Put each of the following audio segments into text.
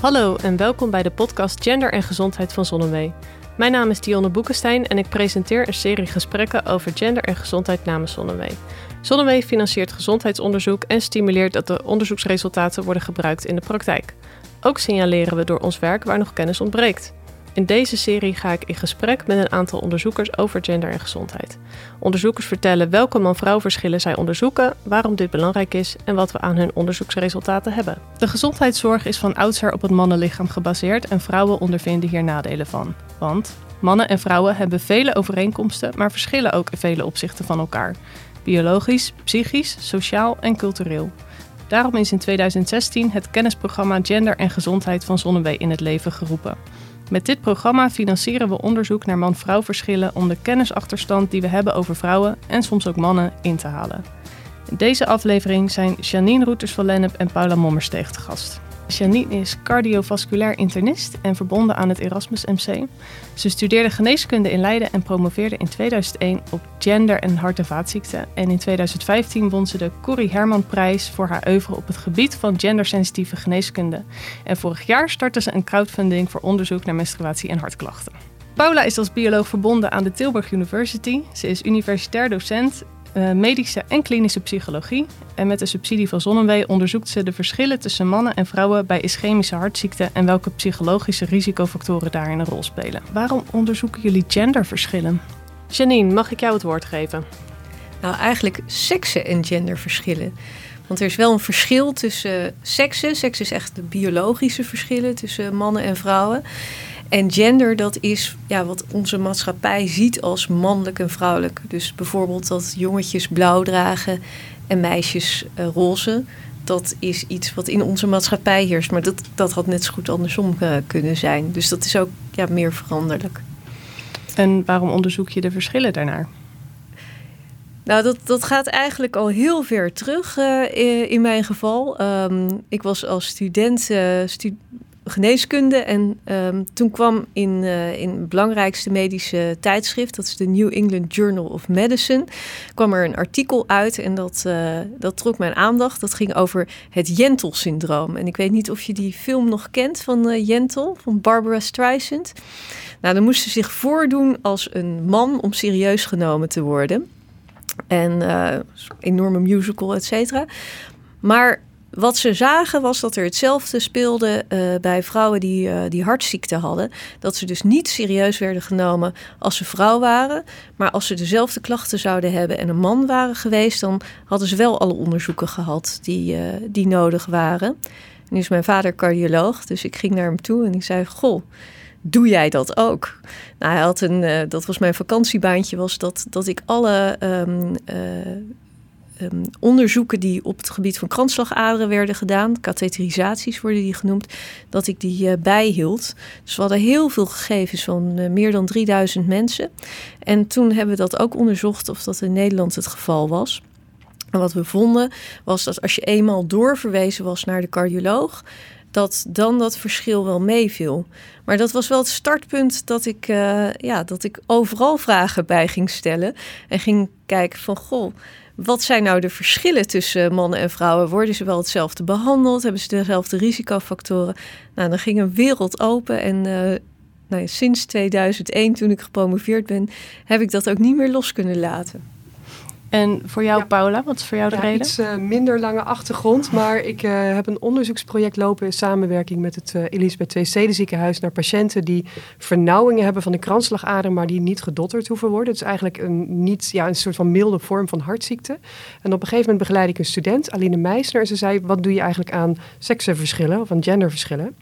Hallo en welkom bij de podcast Gender en Gezondheid van Zonnewee. Mijn naam is Dionne Boekenstein en ik presenteer een serie gesprekken over gender en gezondheid namens Zonnewee. Zonnewee financiert gezondheidsonderzoek en stimuleert dat de onderzoeksresultaten worden gebruikt in de praktijk. Ook signaleren we door ons werk waar nog kennis ontbreekt. In deze serie ga ik in gesprek met een aantal onderzoekers over gender en gezondheid. Onderzoekers vertellen welke man-vrouw verschillen zij onderzoeken, waarom dit belangrijk is en wat we aan hun onderzoeksresultaten hebben. De gezondheidszorg is van oudsher op het mannenlichaam gebaseerd en vrouwen ondervinden hier nadelen van. Want mannen en vrouwen hebben vele overeenkomsten, maar verschillen ook in vele opzichten van elkaar. Biologisch, psychisch, sociaal en cultureel. Daarom is in 2016 het kennisprogramma Gender en Gezondheid van Zonnewee in het leven geroepen. Met dit programma financieren we onderzoek naar man-vrouw verschillen om de kennisachterstand die we hebben over vrouwen en soms ook mannen in te halen. In deze aflevering zijn Janine Roeters van Lennep en Paula Mommersteeg te gast. Janine is cardiovasculair internist en verbonden aan het Erasmus MC. Ze studeerde geneeskunde in Leiden en promoveerde in 2001 op gender- en hart- en vaatziekten. En in 2015 won ze de Corrie Herman prijs voor haar oeuvre op het gebied van gendersensitieve geneeskunde. En vorig jaar startte ze een crowdfunding voor onderzoek naar menstruatie en hartklachten. Paula is als bioloog verbonden aan de Tilburg University. Ze is universitair docent medische en klinische psychologie. En met de subsidie van Zonnewee onderzoekt ze de verschillen tussen mannen en vrouwen bij ischemische hartziekten en welke psychologische risicofactoren daarin een rol spelen. Waarom onderzoeken jullie genderverschillen? Janine, mag ik jou het woord geven? Nou, eigenlijk seksen en genderverschillen. Want er is wel een verschil tussen seksen. Seks is echt de biologische verschillen tussen mannen en vrouwen. En gender, dat is ja, wat onze maatschappij ziet als mannelijk en vrouwelijk. Dus bijvoorbeeld dat jongetjes blauw dragen en meisjes uh, roze. Dat is iets wat in onze maatschappij heerst. Maar dat, dat had net zo goed andersom uh, kunnen zijn. Dus dat is ook ja, meer veranderlijk. En waarom onderzoek je de verschillen daarnaar? Nou, dat, dat gaat eigenlijk al heel ver terug uh, in mijn geval. Um, ik was als student stu geneeskunde. En um, toen kwam in, uh, in het belangrijkste medische tijdschrift, dat is de New England Journal of Medicine, kwam er een artikel uit en dat, uh, dat trok mijn aandacht. Dat ging over het Jentel-syndroom. En ik weet niet of je die film nog kent van uh, Jentel, van Barbara Streisand. Nou, dan moest ze zich voordoen als een man om serieus genomen te worden. En enorme musical, et cetera. Maar wat ze zagen was dat er hetzelfde speelde uh, bij vrouwen die, uh, die hartziekte hadden. Dat ze dus niet serieus werden genomen als ze vrouw waren. Maar als ze dezelfde klachten zouden hebben en een man waren geweest, dan hadden ze wel alle onderzoeken gehad die, uh, die nodig waren. Nu is mijn vader cardioloog, dus ik ging naar hem toe en ik zei: Goh. Doe jij dat ook? Nou, hij had een, dat was mijn vakantiebaantje, was dat, dat ik alle um, um, onderzoeken die op het gebied van kransslagaderen werden gedaan, katheterisaties worden die genoemd, dat ik die uh, bijhield. Dus we hadden heel veel gegevens van uh, meer dan 3000 mensen. En toen hebben we dat ook onderzocht of dat in Nederland het geval was. En wat we vonden was dat als je eenmaal doorverwezen was naar de cardioloog, dat dan dat verschil wel meeviel. Maar dat was wel het startpunt dat ik, uh, ja, dat ik overal vragen bij ging stellen. En ging kijken van, goh, wat zijn nou de verschillen tussen mannen en vrouwen? Worden ze wel hetzelfde behandeld? Hebben ze dezelfde risicofactoren? Nou, dan ging een wereld open en uh, nou ja, sinds 2001, toen ik gepromoveerd ben, heb ik dat ook niet meer los kunnen laten. En voor jou, Paula, wat is voor jou de ja, reden? Iets uh, minder lange achtergrond, maar ik uh, heb een onderzoeksproject lopen in samenwerking met het uh, Elisabeth II Steden ziekenhuis naar patiënten die vernauwingen hebben van de kransslagader, maar die niet gedotterd hoeven worden. Het is eigenlijk een, niet, ja, een soort van milde vorm van hartziekte. En op een gegeven moment begeleid ik een student, Aline Meisner, en ze zei, wat doe je eigenlijk aan seksenverschillen of aan genderverschillen?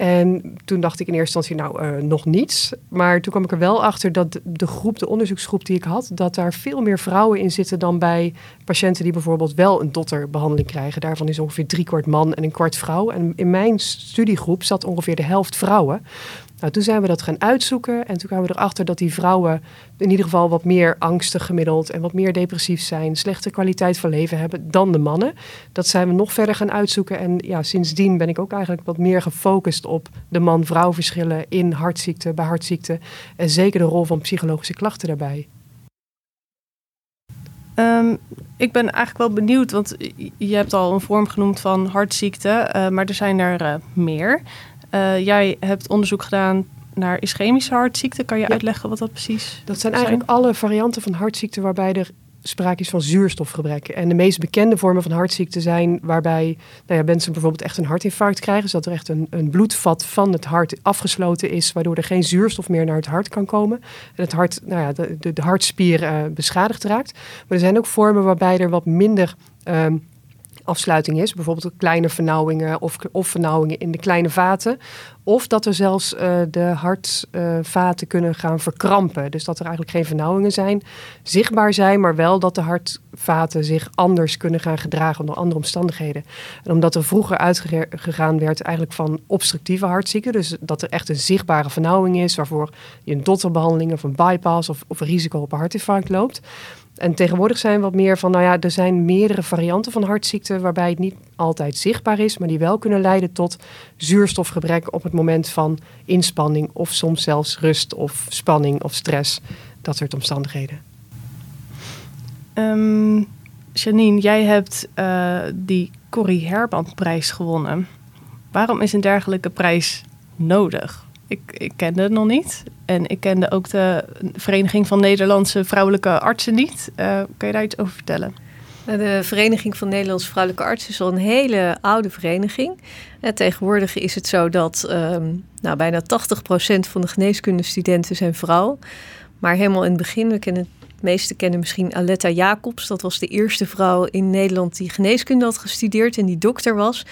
En toen dacht ik in eerste instantie, nou, uh, nog niets. Maar toen kwam ik er wel achter dat de groep, de onderzoeksgroep die ik had, dat daar veel meer vrouwen in zitten dan bij patiënten die bijvoorbeeld wel een dotterbehandeling krijgen. Daarvan is ongeveer drie kwart man en een kwart vrouw. En in mijn studiegroep zat ongeveer de helft vrouwen. Nou, toen zijn we dat gaan uitzoeken en toen kwamen we erachter dat die vrouwen in ieder geval wat meer angstig gemiddeld en wat meer depressief zijn, slechte kwaliteit van leven hebben dan de mannen. Dat zijn we nog verder gaan uitzoeken en ja, sindsdien ben ik ook eigenlijk wat meer gefocust op de man-vrouw verschillen in hartziekte, bij hartziekte en zeker de rol van psychologische klachten daarbij. Um, ik ben eigenlijk wel benieuwd, want je hebt al een vorm genoemd van hartziekte, uh, maar er zijn er uh, meer. Uh, jij hebt onderzoek gedaan naar ischemische hartziekte. Kan je ja. uitleggen wat dat precies Dat zijn eigenlijk alle varianten van hartziekte waarbij er sprake is van zuurstofgebrek. En de meest bekende vormen van hartziekte zijn waarbij nou ja, mensen bijvoorbeeld echt een hartinfarct krijgen. Dus dat er echt een, een bloedvat van het hart afgesloten is, waardoor er geen zuurstof meer naar het hart kan komen. En het hart, nou ja, de, de, de hartspier uh, beschadigd raakt. Maar er zijn ook vormen waarbij er wat minder. Um, afsluiting is. Bijvoorbeeld kleine vernauwingen of, of vernauwingen in de kleine vaten. Of dat er zelfs uh, de hartvaten kunnen gaan verkrampen. Dus dat er eigenlijk geen vernauwingen zijn, zichtbaar zijn, maar wel dat de hartvaten zich anders kunnen gaan gedragen onder andere omstandigheden. En omdat er vroeger uitgegaan werd eigenlijk van obstructieve hartziekten, dus dat er echt een zichtbare vernauwing is, waarvoor je een dotterbehandeling of een bypass of, of risico op een hartinfarct loopt. En tegenwoordig zijn wat meer van, nou ja, er zijn meerdere varianten van hartziekten waarbij het niet altijd zichtbaar is, maar die wel kunnen leiden tot zuurstofgebrek op het moment van inspanning of soms zelfs rust of spanning of stress, dat soort omstandigheden. Um, Janine, jij hebt uh, die Corrie Herman prijs gewonnen. Waarom is een dergelijke prijs nodig? Ik, ik kende het nog niet. En ik kende ook de Vereniging van Nederlandse Vrouwelijke Artsen niet. Uh, kan je daar iets over vertellen? De Vereniging van Nederlandse Vrouwelijke Artsen is al een hele oude vereniging. En tegenwoordig is het zo dat um, nou, bijna 80% van de geneeskundestudenten zijn vrouw. Maar helemaal in het begin, we kennen het meeste kennen misschien Aletta Jacobs. Dat was de eerste vrouw in Nederland die geneeskunde had gestudeerd en die dokter was.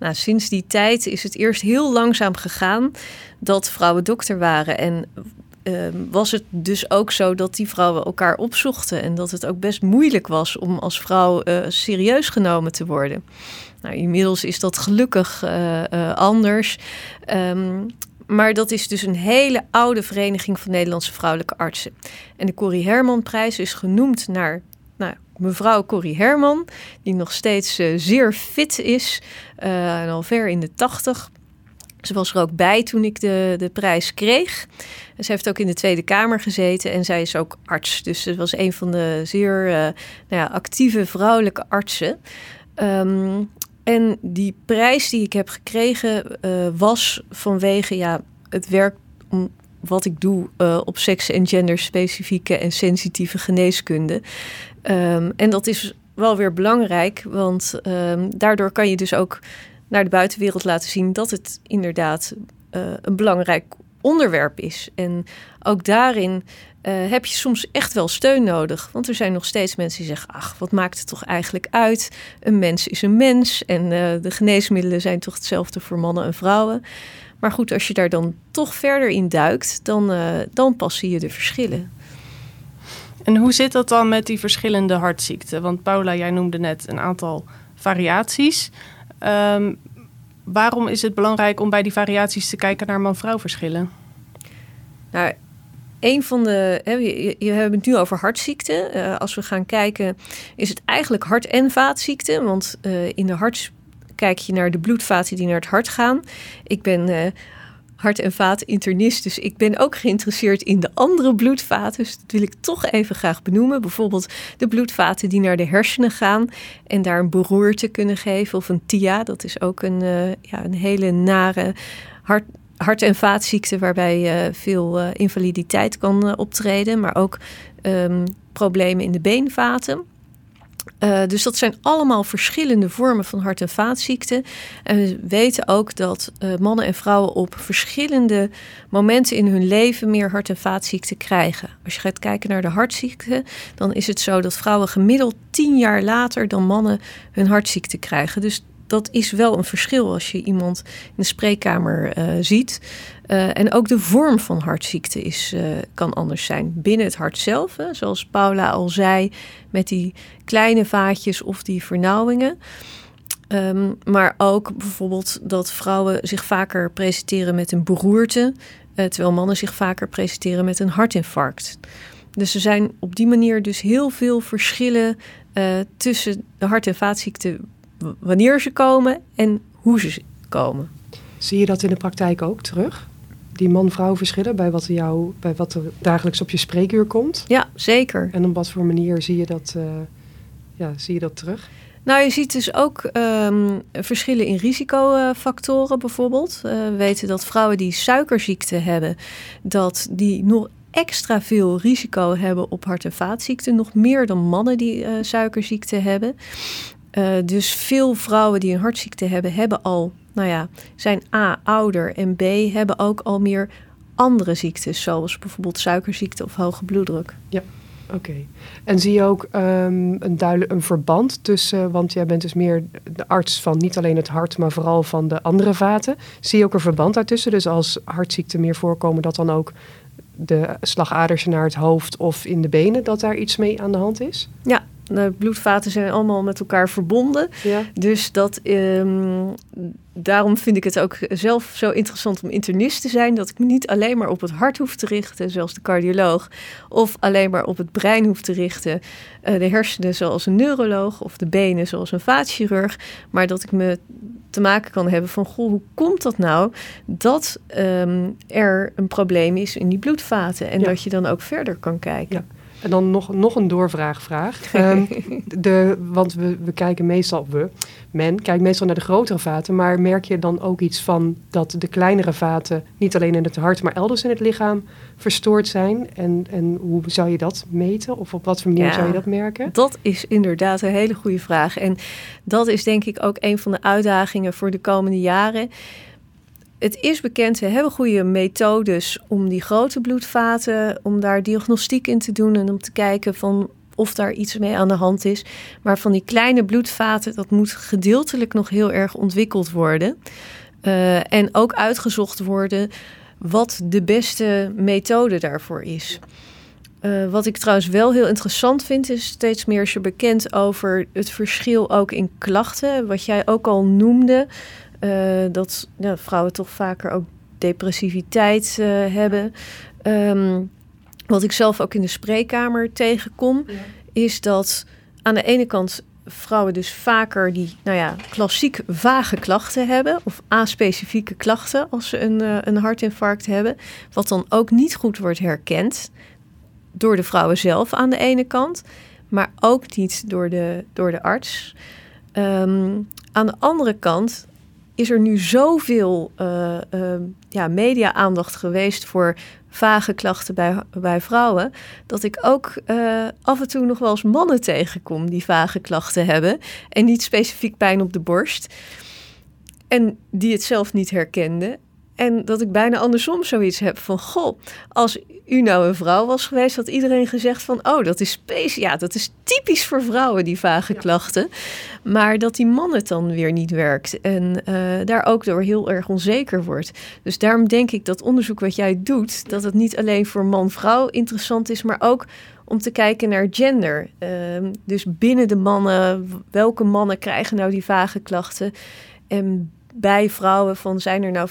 Nou, sinds die tijd is het eerst heel langzaam gegaan dat vrouwen dokter waren. En uh, was het dus ook zo dat die vrouwen elkaar opzochten. En dat het ook best moeilijk was om als vrouw uh, serieus genomen te worden. Nou, inmiddels is dat gelukkig uh, anders. Um, maar dat is dus een hele oude vereniging van Nederlandse vrouwelijke artsen. En de Corrie Herman-prijs is genoemd naar mevrouw Corrie Herman, die nog steeds uh, zeer fit is, uh, en al ver in de tachtig. Ze was er ook bij toen ik de, de prijs kreeg. Ze heeft ook in de Tweede Kamer gezeten en zij is ook arts. Dus ze was een van de zeer uh, nou ja, actieve vrouwelijke artsen. Um, en die prijs die ik heb gekregen was vanwege ja, het werk om wat ik doe op seks- en genderspecifieke en sensitieve geneeskunde. Um, en dat is wel weer belangrijk, want um, daardoor kan je dus ook naar de buitenwereld laten zien dat het inderdaad uh, een belangrijk onderwerp is. En ook daarin uh, heb je soms echt wel steun nodig. Want er zijn nog steeds mensen die zeggen: Ach, wat maakt het toch eigenlijk uit? Een mens is een mens. En uh, de geneesmiddelen zijn toch hetzelfde voor mannen en vrouwen. Maar goed, als je daar dan toch verder in duikt, dan, dan pas zie je de verschillen. En hoe zit dat dan met die verschillende hartziekten? Want Paula, jij noemde net een aantal variaties. Um, waarom is het belangrijk om bij die variaties te kijken naar man-vrouw verschillen? Nou, een van de. Hè, je, hebben het nu over hartziekten. Uh, als we gaan kijken, is het eigenlijk hart- en vaatziekten. Want uh, in de hart kijk je naar de bloedvaten die naar het hart gaan. Ik ben uh, hart- en vaatinternist, dus ik ben ook geïnteresseerd in de andere bloedvaten. Dus dat wil ik toch even graag benoemen. Bijvoorbeeld de bloedvaten die naar de hersenen gaan en daar een beroerte kunnen geven. Of een TIA, dat is ook een, uh, ja, een hele nare hart, hart- en vaatziekte waarbij uh, veel uh, invaliditeit kan optreden, maar ook um, problemen in de beenvaten. Uh, dus dat zijn allemaal verschillende vormen van hart- en vaatziekten. En we weten ook dat uh, mannen en vrouwen op verschillende momenten in hun leven meer hart- en vaatziekten krijgen. Als je gaat kijken naar de hartziekten, dan is het zo dat vrouwen gemiddeld tien jaar later dan mannen hun hartziekte krijgen. Dus dat is wel een verschil als je iemand in de spreekkamer uh, ziet. Uh, en ook de vorm van hartziekte is, uh, kan anders zijn. Binnen het hart zelf, zoals Paula al zei, met die kleine vaatjes of die vernauwingen. Um, maar ook bijvoorbeeld dat vrouwen zich vaker presenteren met een beroerte, terwijl mannen zich vaker presenteren met een hartinfarct. Dus er zijn op die manier dus heel veel verschillen tussen de hart- en vaatziekten wanneer ze komen en hoe ze komen. Zie je dat in de praktijk ook terug? Die man-vrouw verschillen bij wat, er jou, bij wat er dagelijks op je spreekuur komt? Ja, zeker. En op wat voor manier zie je dat uh, ja, zie je dat terug? Nou, je ziet dus ook ehm, verschillen in risicofactoren bijvoorbeeld. Uh, we weten dat vrouwen die suikerziekte hebben, dat die nog extra veel risico hebben op hart- en vaatziekten. Nog meer dan mannen die uh, suikerziekte hebben. Uh, dus veel vrouwen die een hartziekte hebben, hebben al, nou ja, zijn A ouder en B hebben ook al meer andere ziektes, zoals bijvoorbeeld suikerziekte of hoge bloeddruk. Ja. Oké. En zie je ook um, een duidelijk een verband tussen, want jij bent dus meer de arts van niet alleen het hart, maar vooral van de andere vaten. Zie je ook een verband daartussen? Dus als hartziekten meer voorkomen, dat dan ook de slagaders naar het hoofd of in de benen, dat daar iets mee aan de hand is? Ja, de bloedvaten zijn allemaal met elkaar verbonden. Ja. Dus dat, um, daarom vind ik het ook zelf zo interessant om internist te zijn. Dat ik me niet alleen maar op het hart hoef te richten, zoals de cardioloog. Of alleen maar op het brein hoef te richten. Uh, de hersenen zoals een neuroloog of de benen zoals een vaatchirurg. Maar dat ik me te maken kan hebben van, goh, hoe komt dat nou dat um, er een probleem is in die bloedvaten? En ja. dat je dan ook verder kan kijken. Ja. En dan nog, nog een doorvraagvraag. Um, de, want we, we kijken meestal, we, men kijkt meestal naar de grotere vaten. Maar merk je dan ook iets van dat de kleinere vaten niet alleen in het hart, maar elders in het lichaam verstoord zijn? En, en hoe zou je dat meten? Of op wat voor manier ja, zou je dat merken? Dat is inderdaad een hele goede vraag. En dat is denk ik ook een van de uitdagingen voor de komende jaren het is bekend, we hebben goede methodes om die grote bloedvaten, om daar diagnostiek in te doen en om te kijken van of daar iets mee aan de hand is. Maar van die kleine bloedvaten, dat moet gedeeltelijk nog heel erg ontwikkeld worden. Uh, en ook uitgezocht worden wat de beste methode daarvoor is. Uh, wat ik trouwens wel heel interessant vind, is steeds meer is bekend over het verschil ook in klachten. Wat jij ook al noemde. Uh, dat ja, vrouwen toch vaker ook depressiviteit uh, hebben. Um, wat ik zelf ook in de spreekkamer tegenkom, ja. is dat aan de ene kant vrouwen dus vaker die, nou ja, klassiek vage klachten hebben, of aspecifieke klachten als ze een, uh, een hartinfarct hebben, wat dan ook niet goed wordt herkend door de vrouwen zelf aan de ene kant, maar ook niet door de, door de arts. Um, aan de andere kant is er nu zoveel uh, ja, media-aandacht geweest voor vage klachten bij, bij vrouwen, dat ik ook uh, af en toe nog wel eens mannen tegenkom die vage klachten hebben en niet specifiek pijn op de borst. En die het zelf niet herkenden. En dat ik bijna andersom zoiets heb van: Goh, als u nou een vrouw was geweest, had iedereen gezegd van: Oh, dat is space. Ja, dat is typisch voor vrouwen, die vage ja. klachten. Maar dat die man het dan weer niet werkt. En uh, daar ook door heel erg onzeker wordt. Dus daarom denk ik dat onderzoek wat jij doet, dat het niet alleen voor man-vrouw interessant is, maar ook om te kijken naar gender. Uh, dus binnen de mannen, welke mannen krijgen nou die vage klachten? En bij vrouwen van zijn er nou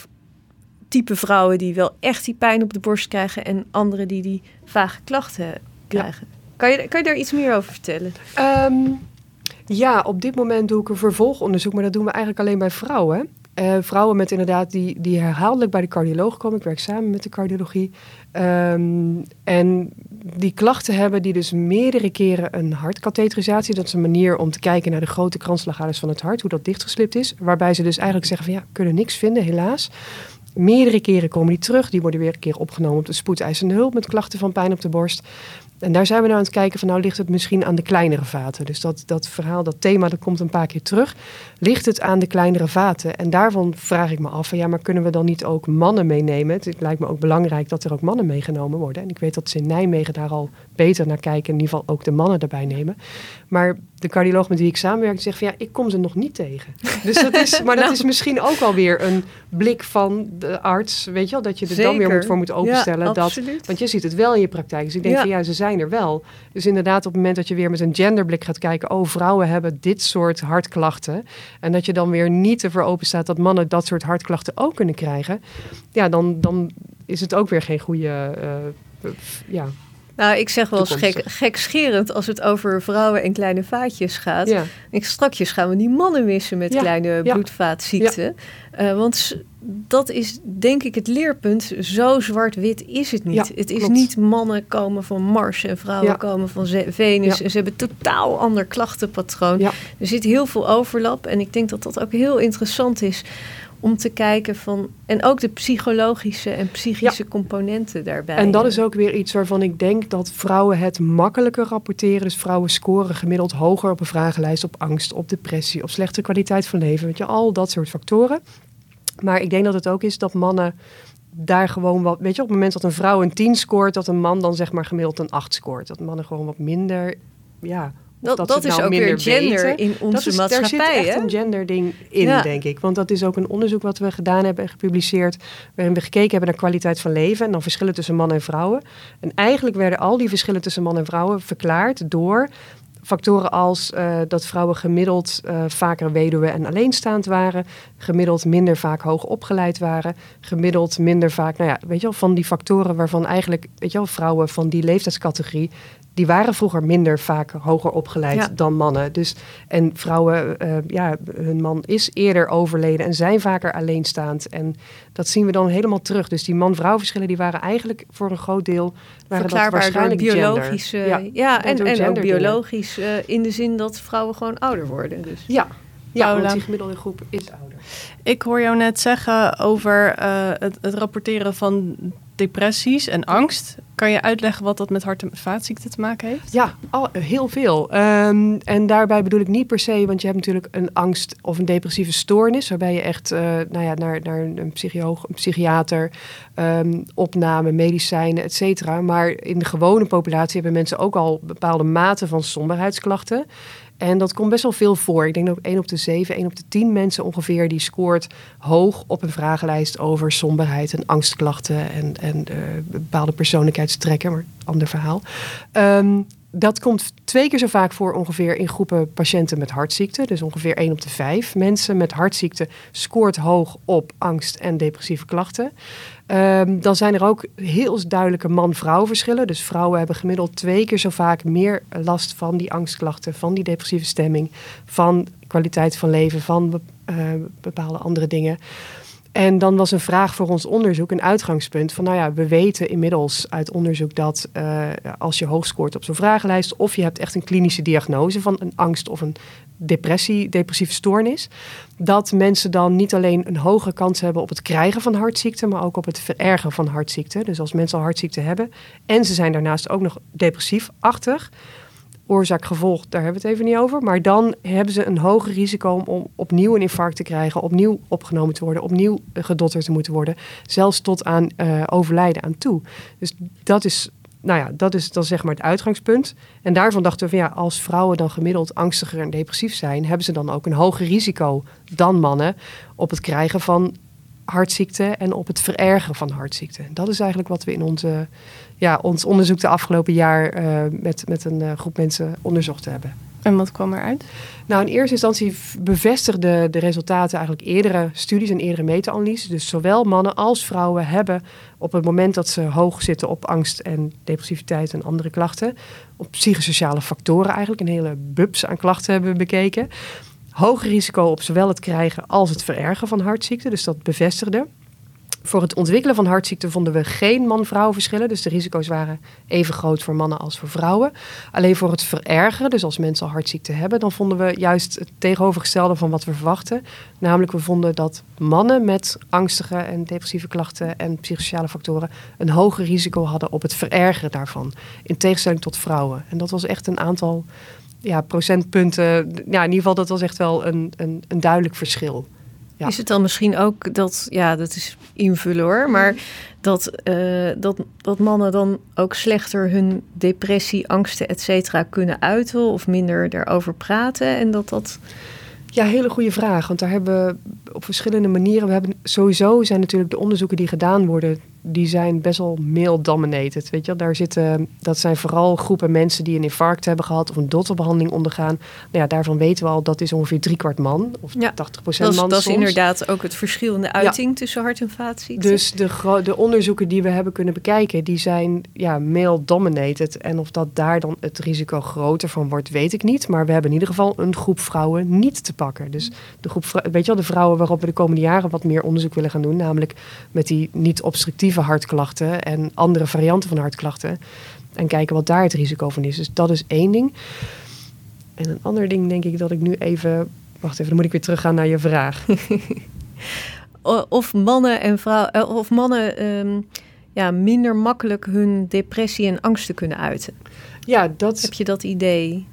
type vrouwen die wel echt die pijn op de borst krijgen en anderen die die vage klachten krijgen. Ja. Kan, je, kan je daar iets meer over vertellen? Um, ja, op dit moment doe ik een vervolgonderzoek, maar dat doen we eigenlijk alleen bij vrouwen. Uh, vrouwen met inderdaad die, die herhaaldelijk bij de cardioloog komen. Ik werk samen met de cardiologie. Um, en die klachten hebben die dus meerdere keren een hartkatheterisatie. Dat is een manier om te kijken naar de grote kransslagaders van het hart, hoe dat dichtgeslipt is. Waarbij ze dus eigenlijk zeggen van ja, we kunnen niks vinden helaas. Meerdere keren komen die terug. Die worden weer een keer opgenomen op de spoedeisende hulp met klachten van pijn op de borst. En daar zijn we nou aan het kijken van nou ligt het misschien aan de kleinere vaten. Dus dat, dat verhaal, dat thema, dat komt een paar keer terug. Ligt het aan de kleinere vaten? En daarvan vraag ik me af ja, maar kunnen we dan niet ook mannen meenemen? Het lijkt me ook belangrijk dat er ook mannen meegenomen worden. En ik weet dat ze in Nijmegen daar al beter naar kijken. In ieder geval ook de mannen erbij nemen. Maar de cardioloog met wie ik samenwerk zegt van ja, ik kom ze nog niet tegen. Dus dat is, maar dat nou. is misschien ook alweer een blik van de arts, weet je wel, dat je er Zeker. dan weer moet voor moet openstellen. Ja, dat, want je ziet het wel in je praktijk. Dus ik denk ja. van ja, ze zijn er wel. Dus inderdaad, op het moment dat je weer met een genderblik gaat kijken, oh, vrouwen hebben dit soort hartklachten. En dat je dan weer niet ervoor open staat dat mannen dat soort hartklachten ook kunnen krijgen. Ja, dan, dan is het ook weer geen goede, uh, ja, Nou, ik zeg wel eens gek, gekscherend als het over vrouwen en kleine vaatjes gaat. Ja. Ik, strakjes gaan we die mannen missen met Ja, kleine ja. bloedvaatziekten. Eh, want dat is denk ik het leerpunt. Zo zwart-wit is het niet. Ja, het is klopt. niet mannen komen van Mars en vrouwen Ja. komen van Venus. Ja. En ze hebben een totaal ander klachtenpatroon. Ja. Er zit heel veel overlap. En ik denk dat dat ook heel interessant is om te kijken van... En ook de psychologische en psychische componenten daarbij. En dat is ook weer iets waarvan ik denk dat vrouwen het makkelijker rapporteren. Dus vrouwen scoren gemiddeld hoger op een vragenlijst op angst, op depressie, op slechte kwaliteit van leven. Weet je, al dat soort factoren. Maar ik denk dat het ook is dat mannen daar gewoon wat. Weet je, op het moment dat een vrouw een 10 scoort, dat een man dan zeg maar gemiddeld een 8 scoort. Dat mannen gewoon wat minder. Ja, dat, dat, is nou ook weer gender weten. in onze dat is, Daar maatschappij. zit echt hè? een genderding in, Ja. denk ik. Want dat is ook een onderzoek wat we gedaan hebben en gepubliceerd. Waarin we gekeken hebben naar kwaliteit van leven. En dan verschillen tussen mannen en vrouwen. En eigenlijk werden al die verschillen tussen mannen en vrouwen verklaard door factoren als eh, dat vrouwen gemiddeld eh, vaker weduwe en alleenstaand waren. Gemiddeld minder vaak hoog opgeleid waren. Gemiddeld minder vaak, nou ja, weet je wel, van die factoren waarvan eigenlijk, weet je wel, vrouwen van die leeftijdscategorie die waren vroeger minder vaak hoger opgeleid Ja. dan mannen. Dus, en vrouwen, eh, ja, hun man is eerder overleden en zijn vaker alleenstaand. En dat zien we dan helemaal terug. Dus die man-vrouw verschillen die waren eigenlijk voor een groot deel waren dat Verklaarbaar door waarschijnlijk gender. biologische... Ja, Ja, en, door en ook biologisch eh, in de zin dat vrouwen gewoon ouder worden. Dus. Ja, ja Paula. want die gemiddelde groep is ouder. Ik hoor jou net zeggen over eh, het, het rapporteren van depressies en angst. Kan je uitleggen wat dat met hart- en vaatziekten te maken heeft? Ja, al, heel veel. Ehm, en daarbij bedoel ik niet per se, want je hebt natuurlijk een angst of een depressieve stoornis, waarbij je echt eh, nou ja, naar, naar een, psycholoog, een psychiater, ehm, opname, medicijnen, et cetera. Maar in de gewone populatie hebben mensen ook al bepaalde maten van somberheidsklachten. En dat komt best wel veel voor. Ik denk dat ook 1 op de 7, 1 op de 10 mensen ongeveer die scoort hoog op een vragenlijst over somberheid en angstklachten en, en eh, bepaalde persoonlijkheidstrekken, maar ander verhaal. Ehm, dat komt twee keer zo vaak voor ongeveer in groepen patiënten met hartziekte. Dus ongeveer 1 op de 5 mensen met hartziekte scoort hoog op angst en depressieve klachten. Ehm, dan zijn er ook heel duidelijke man-vrouw verschillen. Dus vrouwen hebben gemiddeld twee keer zo vaak meer last van die angstklachten, van die depressieve stemming, van kwaliteit van leven, van eh, bepaalde andere dingen. En dan was een vraag voor ons onderzoek, een uitgangspunt van, nou ja, we weten inmiddels uit onderzoek dat eh, als je hoog scoort op zo'n vragenlijst, of je hebt echt een klinische diagnose van een angst of een depressie, depressieve stoornis, dat mensen dan niet alleen een hogere kans hebben op het krijgen van hartziekte, maar ook op het verergen van hartziekte. Dus als mensen al hartziekte hebben en ze zijn daarnaast ook nog depressief-achtig, oorzaak-gevolg, daar hebben we het even niet over. Maar dan hebben ze een hoger risico om- om opnieuw een infarct te krijgen, opnieuw opgenomen te worden, opnieuw eh, gedotterd te moeten worden, zelfs tot aan eh, overlijden aan toe. Dus dat is, nou ja, dat is dan zeg maar het uitgangspunt. En daarvan dachten we van ja, als vrouwen dan gemiddeld angstiger en depressief zijn, hebben ze dan ook een hoger risico dan mannen op het krijgen van hartziekte en op het verergen van hartziekte. Dat is eigenlijk wat we in onze, ja, ons onderzoek de afgelopen jaar eh, met, met een eh, groep mensen onderzocht hebben. En wat kwam eruit? Nou, in eerste instantie bevestigden de resultaten eigenlijk eerdere studies en eerdere meta-analyses. Dus zowel mannen als vrouwen hebben op het moment dat ze hoog zitten op angst en depressiviteit en andere klachten, op psychosociale factoren eigenlijk, een hele bubs aan klachten hebben we bekeken. Hoger risico op zowel het krijgen als het verergen van hartziekte, dus dat bevestigde. Voor het ontwikkelen van hartziekte vonden we geen man-vrouw verschillen. Dus de risico's waren even groot voor mannen als voor vrouwen. Alleen voor het verergeren, dus als mensen al hartziekte hebben, dan vonden we juist het tegenovergestelde van wat we verwachten. Namelijk, we vonden dat mannen met angstige en depressieve klachten en psychosociale factoren een hoger risico hadden op het verergeren daarvan. In tegenstelling tot vrouwen. En dat was echt een aantal ja, procentpunten. Ja, in ieder geval, dat was echt wel een, een, een duidelijk verschil. Ja. Is het dan misschien ook dat, ja, dat is invullen hoor, maar dat, eh, dat, dat mannen dan ook slechter hun depressie, angsten, et cetera kunnen uiten of minder daarover praten en dat dat... Ja, hele goede vraag. Want daar hebben we op verschillende manieren. We hebben sowieso zijn natuurlijk de onderzoeken die gedaan worden die zijn best wel male-dominated. Weet je, daar zitten, dat zijn vooral groepen mensen die een infarct hebben gehad of een dotterbehandeling ondergaan. Nou ja, daarvan weten we al dat is ongeveer driekwart man of ja, 80 procent man. Dat is inderdaad ook het verschil in de uiting tussen hart- en vaatziekten. Dus de, de onderzoeken die we hebben kunnen bekijken, die zijn ja, male-dominated. En of dat daar dan het risico groter van wordt, weet ik niet. Maar we hebben in ieder geval een groep vrouwen niet te pakken. Dus de groep, weet je wel, de vrouwen waarop we de komende jaren wat meer onderzoek willen gaan doen, namelijk met die niet-obstructieve hartklachten en andere varianten van hartklachten. En kijken wat daar het risico van is. Dus dat is één ding. En een ander ding denk ik dat ik nu even. Wacht even, dan moet ik weer teruggaan naar je vraag. of mannen en vrouwen. Eh, of mannen ehm, ja, minder makkelijk hun depressie en angsten kunnen uiten. Ja, dat. Heb je dat idee?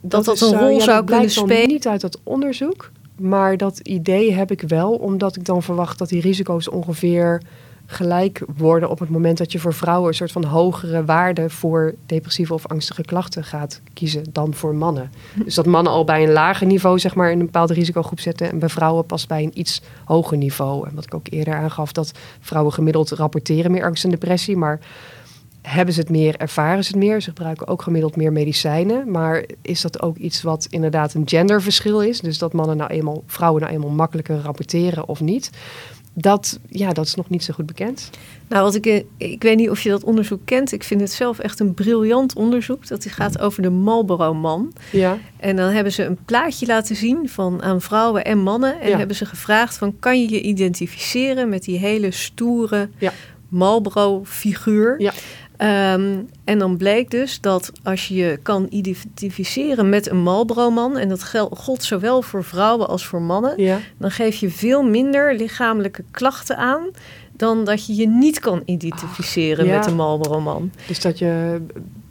Dat dat, een rol zou kunnen spelen? Niet uit dat onderzoek. Maar dat idee heb ik wel, omdat ik dan verwacht dat die risico's ongeveer gelijk worden op het moment dat je voor vrouwen een soort van hogere waarde voor depressieve of angstige klachten gaat kiezen dan voor mannen. Dus dat mannen al bij een lager niveau zeg maar in een bepaalde risicogroep zitten en bij vrouwen pas bij een iets hoger niveau. En wat ik ook eerder aangaf, dat vrouwen gemiddeld rapporteren meer angst en depressie, maar hebben ze het meer, ervaren ze het meer. Ze gebruiken ook gemiddeld meer medicijnen. Maar is dat ook iets wat inderdaad een genderverschil is? Dus dat mannen nou eenmaal, vrouwen nou eenmaal makkelijker rapporteren of niet? Dat, ja, dat is nog niet zo goed bekend. Nou, wat ik, eh, ik weet niet of je dat onderzoek kent. Ik vind het zelf echt een briljant onderzoek. Dat gaat over de Marlboro-man. Ja. En dan hebben ze een plaatje laten zien van aan vrouwen en mannen. En hebben ze gevraagd van, kan je je identificeren met die hele stoere ja. Marlboro-figuur? Ja. Ehm, en dan bleek dus dat als je je kan identificeren met een Marlboro-man, en dat geldt zowel voor vrouwen als voor mannen, dan geef je veel minder lichamelijke klachten aan dan dat je je niet kan identificeren met een Marlboro-man. Dus dat je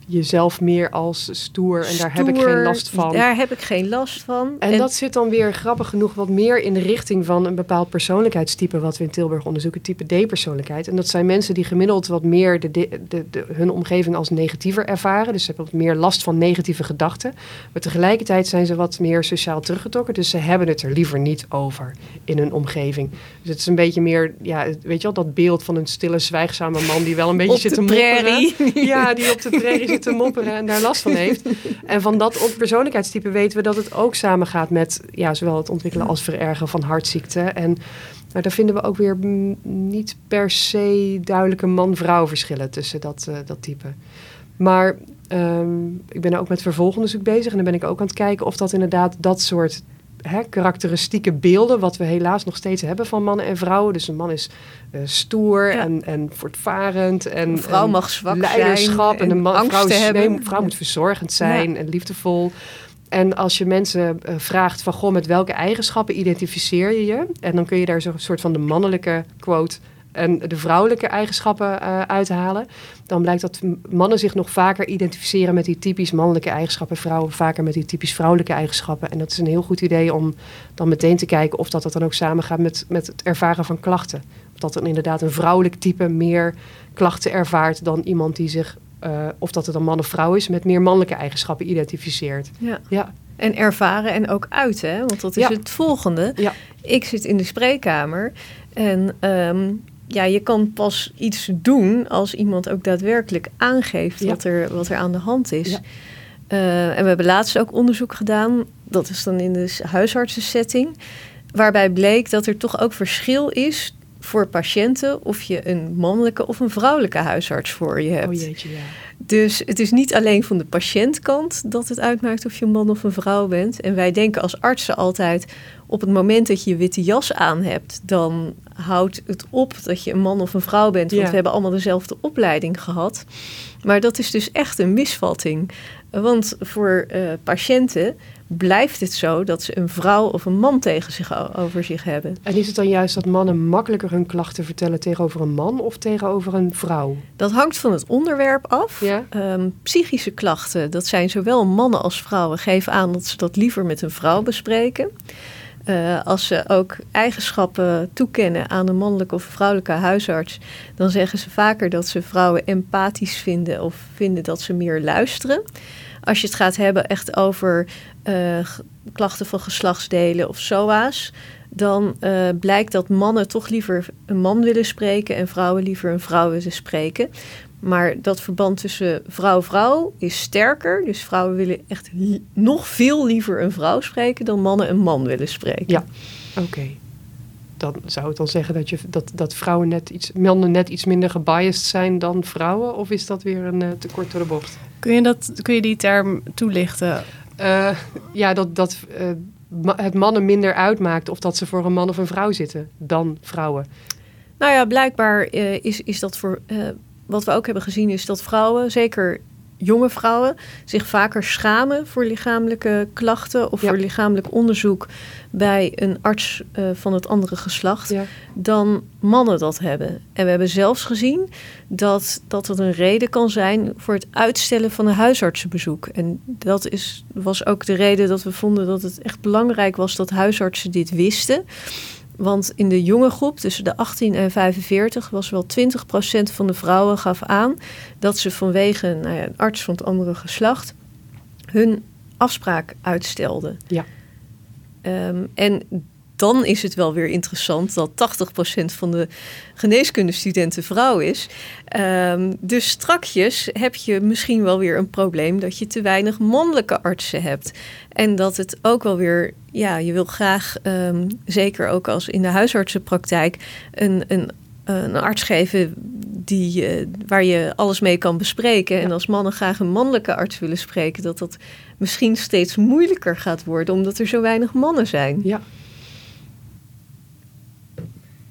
jezelf meer als stoer en daar heb ik geen last van. Daar heb ik geen last van. En, dat zit dan weer grappig genoeg wat meer in de richting van een bepaald persoonlijkheidstype wat we in Tilburg onderzoeken, type D-persoonlijkheid. En dat zijn mensen die gemiddeld wat meer de, de, de, hun omgeving als negatiever ervaren. Dus ze hebben wat meer last van negatieve gedachten. Maar tegelijkertijd zijn ze wat meer sociaal teruggetrokken. Dus ze hebben het er liever niet over in hun omgeving. Dus het is een beetje meer, ja, weet je wel, dat beeld van een stille, zwijgzame man die wel een beetje zit te mopperen. Ja, die op de prairie te mopperen en daar last van heeft. En van dat persoonlijkheidstype weten we dat het ook samengaat met ja, zowel het ontwikkelen als verergen van hartziekten. En maar daar vinden we ook weer niet per se duidelijke man-vrouw verschillen tussen dat, uh, dat type. Maar um, ik ben ook met vervolgonderzoek bezig en dan ben ik ook aan het kijken of dat inderdaad dat soort hè, karakteristieke beelden, wat we helaas nog steeds hebben van mannen en vrouwen. Dus een man is uh, stoer en, en voortvarend. En, een vrouw mag zwak leiderschap. en, een man, vrouw, is, nee, vrouw moet verzorgend zijn en liefdevol. En als je mensen uh, vraagt van, goh, met welke eigenschappen identificeer je je? En dan kun je daar zo'n soort van de mannelijke quote en de vrouwelijke eigenschappen uh, uithalen, dan blijkt dat mannen zich nog vaker identificeren met die typisch mannelijke eigenschappen, vrouwen vaker met die typisch vrouwelijke eigenschappen. En dat is een heel goed idee om dan meteen te kijken of dat, dat dan ook samengaat met, met het ervaren van klachten. Of dat dan inderdaad een vrouwelijk type meer klachten ervaart dan iemand die zich, uh, of dat het een man of vrouw is, met meer mannelijke eigenschappen identificeert. Ja. ja. En ervaren en ook uiten, want dat is het volgende. Ja. Ik zit in de spreekkamer en um, ja, je kan pas iets doen als iemand ook daadwerkelijk aangeeft wat, er, wat er aan de hand is. Uh, en we hebben laatst ook onderzoek gedaan, dat is dan in de huisartsensetting, waarbij bleek dat er toch ook verschil is voor patiënten of je een mannelijke of een vrouwelijke huisarts voor je hebt. Oh jeetje, ja. Dus het is niet alleen van de patiëntkant dat het uitmaakt of je een man of een vrouw bent. En wij denken als artsen altijd, op het moment dat je je witte jas aan hebt, dan houdt het op dat je een man of een vrouw bent. Want we hebben allemaal dezelfde opleiding gehad. Maar dat is dus echt een misvatting. Want voor uh, patiënten blijft het zo dat ze een vrouw of een man tegen zich over zich hebben. En is het dan juist dat mannen makkelijker hun klachten vertellen tegenover een man of tegenover een vrouw? Dat hangt van het onderwerp af. Ja? Ehm, psychische klachten, dat zijn zowel mannen als vrouwen, geven aan dat ze dat liever met een vrouw bespreken. Uh, als ze ook eigenschappen toekennen aan een mannelijke of vrouwelijke huisarts, dan zeggen ze vaker dat ze vrouwen empathisch vinden of vinden dat ze meer luisteren. als je het gaat hebben echt over uh, klachten van geslachtsdelen of SOA's, dan uh, blijkt dat mannen toch liever een man willen spreken en vrouwen liever een vrouw willen spreken. Maar dat verband tussen vrouw-vrouw is sterker. Dus vrouwen willen echt nog veel liever een vrouw spreken dan mannen een man willen spreken. Ja, oké. Dan zou het dan zeggen dat, je, dat, dat vrouwen net iets, mannen net iets minder gebiased zijn dan vrouwen? Of is dat weer een uh, te kort door de bocht? Kun je, dat, kun je die term toelichten? Uh, ja, dat, dat uh, het mannen minder uitmaakt of dat ze voor een man of een vrouw zitten dan vrouwen. Nou ja, blijkbaar is, is dat voor wat we ook hebben gezien is dat vrouwen, zeker jonge vrouwen, zich vaker schamen voor lichamelijke klachten of voor lichamelijk onderzoek bij een arts uh, van het andere geslacht dan mannen dat hebben. En we hebben zelfs gezien dat, dat een reden kan zijn voor het uitstellen van een huisartsenbezoek. En dat is, was ook de reden dat we vonden dat het echt belangrijk was dat huisartsen dit wisten. Want in de jonge groep, tussen de 18 en 45, was wel 20% van de vrouwen gaf aan dat ze vanwege nou ja, een arts van het andere geslacht hun afspraak uitstelden. Ja. Um, en dan is het wel weer interessant dat 80% van de geneeskundestudenten vrouw is. Um, dus strakjes heb je misschien wel weer een probleem dat je te weinig mannelijke artsen hebt. En dat het ook wel weer, ja, je wil graag, um, zeker ook als in de huisartsenpraktijk, een, een een arts geven die, uh, waar je alles mee kan bespreken. En als mannen graag een mannelijke arts willen spreken, dat dat misschien steeds moeilijker gaat worden, omdat er zo weinig mannen zijn. Ja,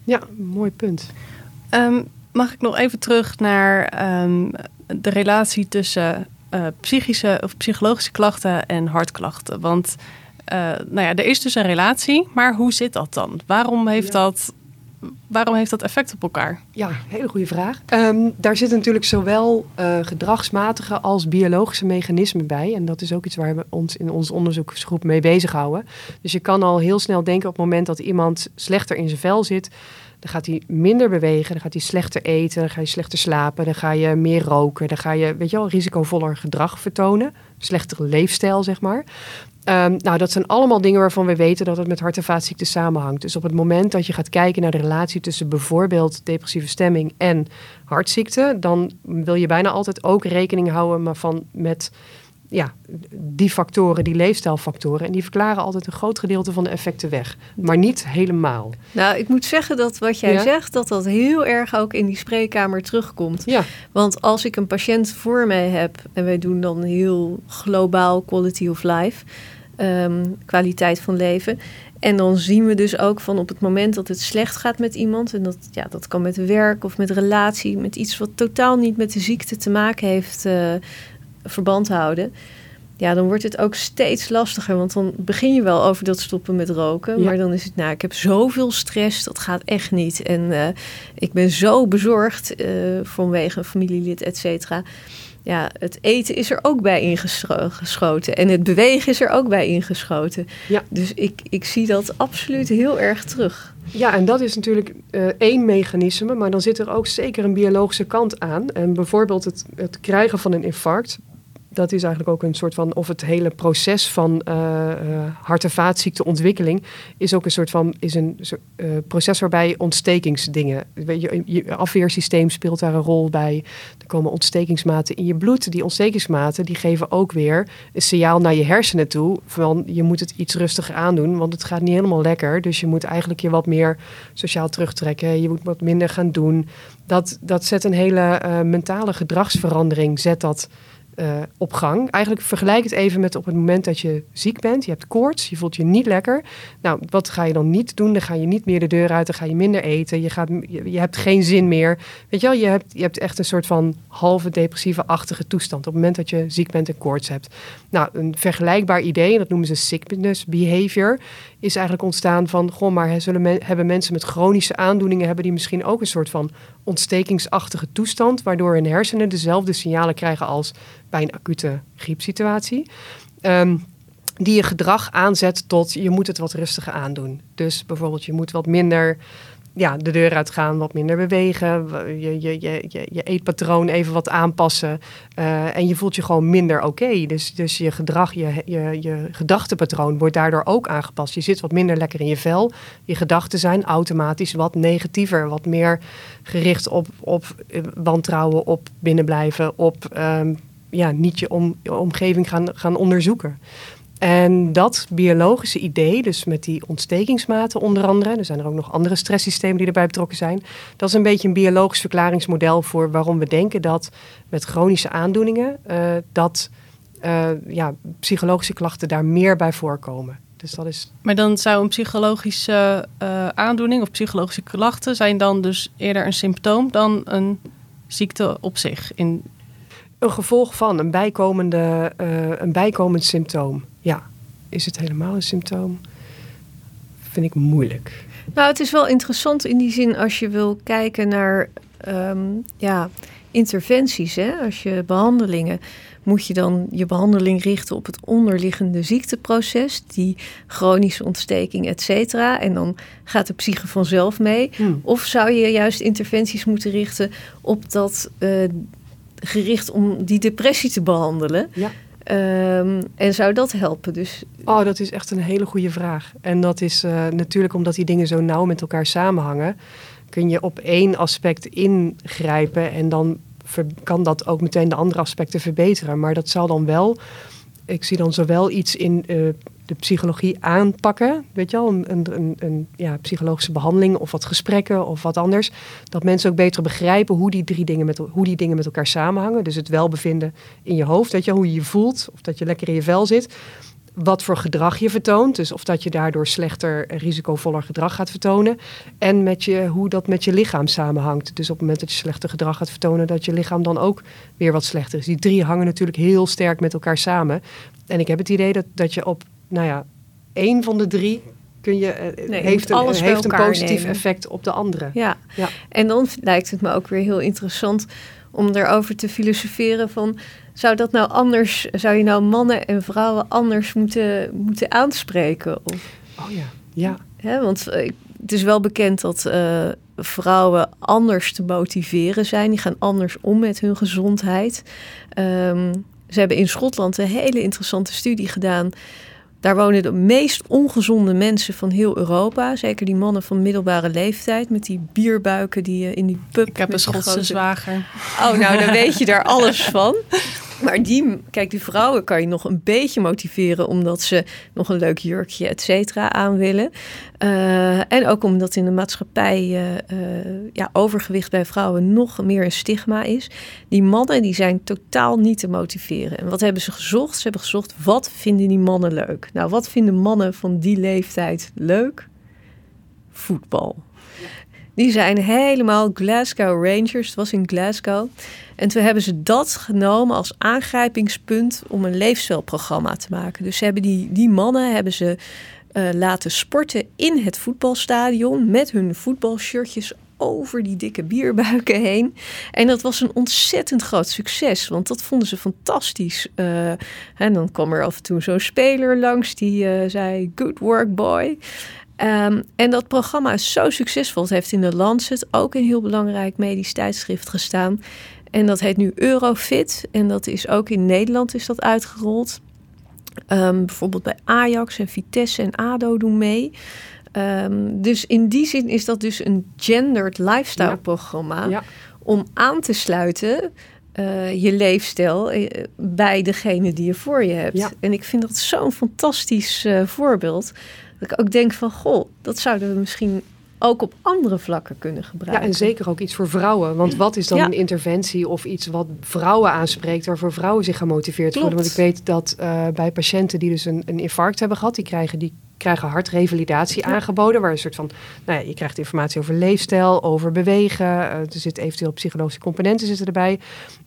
ja, mooi punt. Um, mag ik nog even terug naar um, de relatie tussen uh, psychische of psychologische klachten en hartklachten? Want uh, nou ja, er is dus een relatie, maar hoe zit dat dan? Waarom heeft ja. dat waarom heeft dat effect op elkaar? Ja, hele goede vraag. Um, daar zitten natuurlijk zowel uh, gedragsmatige als biologische mechanismen bij. En dat is ook iets waar we ons in onze onderzoeksgroep mee bezighouden. Dus je kan al heel snel denken op het moment dat iemand slechter in zijn vel zit. Dan gaat hij minder bewegen, dan gaat hij slechter eten, dan ga je slechter slapen, dan ga je meer roken, dan ga je, weet je wel, risicovoller gedrag vertonen. Slechtere leefstijl, zeg maar. Um, nou, dat zijn allemaal dingen waarvan we weten dat het met hart- en vaatziekten samenhangt. Dus op het moment dat je gaat kijken naar de relatie tussen bijvoorbeeld depressieve stemming en hartziekte, dan wil je bijna altijd ook rekening houden maar van met ja, die factoren, die leefstijlfactoren. En die verklaren altijd een groot gedeelte van de effecten weg. Maar niet helemaal. Nou, ik moet zeggen dat wat jij ja? zegt, dat dat heel erg ook in die spreekkamer terugkomt. Ja. Want als ik een patiënt voor mij heb, en wij doen dan heel globaal quality of life, um, kwaliteit van leven. En dan zien we dus ook van op het moment dat het slecht gaat met iemand, en dat, ja, dat kan met werk of met relatie, met iets wat totaal niet met de ziekte te maken heeft, uh, verband houden. Ja, dan wordt het ook steeds lastiger. Want dan begin je wel over dat stoppen met roken. Ja. Maar dan is het, nou, ik heb zoveel stress, dat gaat echt niet. En uh, ik ben zo bezorgd uh, vanwege een familielid, et cetera. Ja, het eten is er ook bij ingeschoten. En het bewegen is er ook bij ingeschoten. Ja. Dus ik, ik zie dat absoluut heel erg terug. Ja, en dat is natuurlijk uh, één mechanisme, maar dan zit er ook zeker een biologische kant aan. En bijvoorbeeld het, het krijgen van een infarct dat is eigenlijk ook een soort van, of het hele proces van uh, hart- en vaatziekteontwikkeling is ook een soort van, is een uh, proces waarbij ontstekingsdingen, je, je afweersysteem speelt daar een rol bij. Er komen ontstekingsmaten in je bloed. Die ontstekingsmaten die geven ook weer een signaal naar je hersenen toe van je moet het iets rustiger aandoen, want het gaat niet helemaal lekker. Dus je moet eigenlijk je wat meer sociaal terugtrekken. Je moet wat minder gaan doen. Dat, dat zet een hele mentale gedragsverandering, zet dat uh, op gang. Eigenlijk vergelijk het even met op het moment dat je ziek bent. Je hebt koorts, je voelt je niet lekker. Nou, wat ga je dan niet doen? Dan ga je niet meer de deur uit, dan ga je minder eten. Je, gaat, je, hebt geen zin meer. Weet je wel, je hebt, je hebt echt een soort van halve depressieve-achtige toestand... op het moment dat je ziek bent en koorts hebt. Nou, een vergelijkbaar idee, dat noemen ze sickness behavior... is eigenlijk ontstaan van... goh, maar zullen hebben mensen met chronische aandoeningen... hebben die misschien ook een soort van ontstekingsachtige toestand... waardoor hun hersenen dezelfde signalen krijgen als bij een acute griepsituatie. Um, die je gedrag aanzet tot je moet het wat rustiger aandoen. Dus bijvoorbeeld je moet wat minder ja, de deur uitgaan, wat minder bewegen, je, je, je, je, eetpatroon even wat aanpassen. Uh, en je voelt je gewoon minder oké. Dus, dus je gedrag, je, je, je gedachtenpatroon wordt daardoor ook aangepast. Je zit wat minder lekker in je vel. Je gedachten zijn automatisch wat negatiever, wat meer gericht op, op wantrouwen, op binnenblijven, op um, ja, niet je, om, omgeving gaan, gaan onderzoeken. En dat biologische idee, dus met die ontstekingsmaten onder andere, er zijn er ook nog andere stresssystemen die erbij betrokken zijn, dat is een beetje een biologisch verklaringsmodel voor waarom we denken dat met chronische aandoeningen uh, dat uh, ja, psychologische klachten daar meer bij voorkomen. Dus dat is... Maar dan zou een psychologische uh, aandoening of psychologische klachten zijn dan dus eerder een symptoom dan een ziekte op zich in een gevolg van een, bijkomende, uh, een bijkomend symptoom. Ja, is het helemaal een symptoom? Vind ik moeilijk. Nou, het is wel interessant in die zin als je wil kijken naar um, ja, interventies. Hè? Als je behandelingen moet je dan je behandeling richten op het onderliggende ziekteproces, die chronische ontsteking, et cetera. En dan gaat de psyche vanzelf mee. Hmm. Of zou je juist interventies moeten richten op dat uh, gericht om die depressie te behandelen. Ja. Um, en zou dat helpen? Dus... Oh, dat is echt een hele goede vraag. En dat is uh, natuurlijk omdat die dingen zo nauw met elkaar samenhangen, kun je op één aspect ingrijpen en dan kan dat ook meteen de andere aspecten verbeteren. Maar dat zal dan wel, ik zie dan zowel iets in uh, de psychologie aanpakken. Weet je wel, een, een, een, ja, psychologische behandeling of wat gesprekken of wat anders. Dat mensen ook beter begrijpen hoe die, drie dingen met, hoe die dingen met elkaar samenhangen. Dus het welbevinden in je hoofd, weet je, hoe je je voelt, of dat je lekker in je vel zit wat voor gedrag je vertoont. Dus of dat je daardoor slechter risicovoller gedrag gaat vertonen. En met je, hoe dat met je lichaam samenhangt. Dus op het moment dat je slechter gedrag gaat vertonen, dat je lichaam dan ook weer wat slechter is. Die drie hangen natuurlijk heel sterk met elkaar samen. En ik heb het idee dat, dat je op nou ja, één van de drie kun je, eh, nee, heeft, een, heeft een positief effect op de andere. Ja. ja, en dan lijkt het me ook weer heel interessant om daarover te filosoferen van... zou dat nou anders, zou je nou mannen en vrouwen anders moeten, moeten aanspreken? Of, oh ja, ja. Want eh, het is wel bekend dat uh, vrouwen anders te motiveren zijn. Die gaan anders om met hun gezondheid. Um, ze hebben in Schotland een hele interessante studie gedaan daar wonen de meest ongezonde mensen van heel Europa. Zeker die mannen van middelbare leeftijd met die bierbuiken die je in die pub. Ik heb een Schotse zwager. Oh, nou dan weet je daar alles van. Maar die, kijk, die vrouwen kan je nog een beetje motiveren omdat ze nog een leuk jurkje, et cetera, aan willen. Uh, en ook omdat in de maatschappij uh, uh, ja, overgewicht bij vrouwen nog meer een stigma is. Die mannen die zijn totaal niet te motiveren. En wat hebben ze gezocht? Ze hebben gezocht, wat vinden die mannen leuk? Nou, wat vinden mannen van die leeftijd leuk? Voetbal. Die zijn helemaal Glasgow Rangers. Het was in Glasgow. En toen hebben ze dat genomen als aangrijpingspunt om een leefstijlprogramma te maken. Dus ze hebben die, die mannen hebben ze uh, laten sporten in het voetbalstadion met hun voetbalshirtjes over die dikke bierbuiken heen. En dat was een ontzettend groot succes, want dat vonden ze fantastisch. En dan kwam er af en toe zo'n speler langs die uh, zei: Good work, boy. Um, en dat programma is zo succesvol. Het heeft in de Lancet ook een heel belangrijk medisch tijdschrift gestaan. En dat heet nu Eurofit. En dat is ook in Nederland is dat uitgerold. Um, bijvoorbeeld bij Ajax en Vitesse en ADO doen mee. Um, dus in die zin is dat dus een gendered lifestyle programma. Ja. Om aan te sluiten uh, je leefstijl uh, bij degene die je voor je hebt. Ja. En ik vind dat zo'n fantastisch uh, voorbeeld. Dat ik ook denk van, goh, dat zouden we misschien ook op andere vlakken kunnen gebruiken. Ja, en zeker ook iets voor vrouwen. Want wat is dan een interventie of iets wat vrouwen aanspreekt, waarvoor vrouwen zich gemotiveerd voelen? Want ik weet dat uh, bij patiënten die dus een, een infarct hebben gehad, die krijgen die krijgen hartrevalidatie aangeboden. Waar een soort van, nou ja, je krijgt informatie over leefstijl, over bewegen. Uh, er zit eventueel psychologische componenten zitten erbij.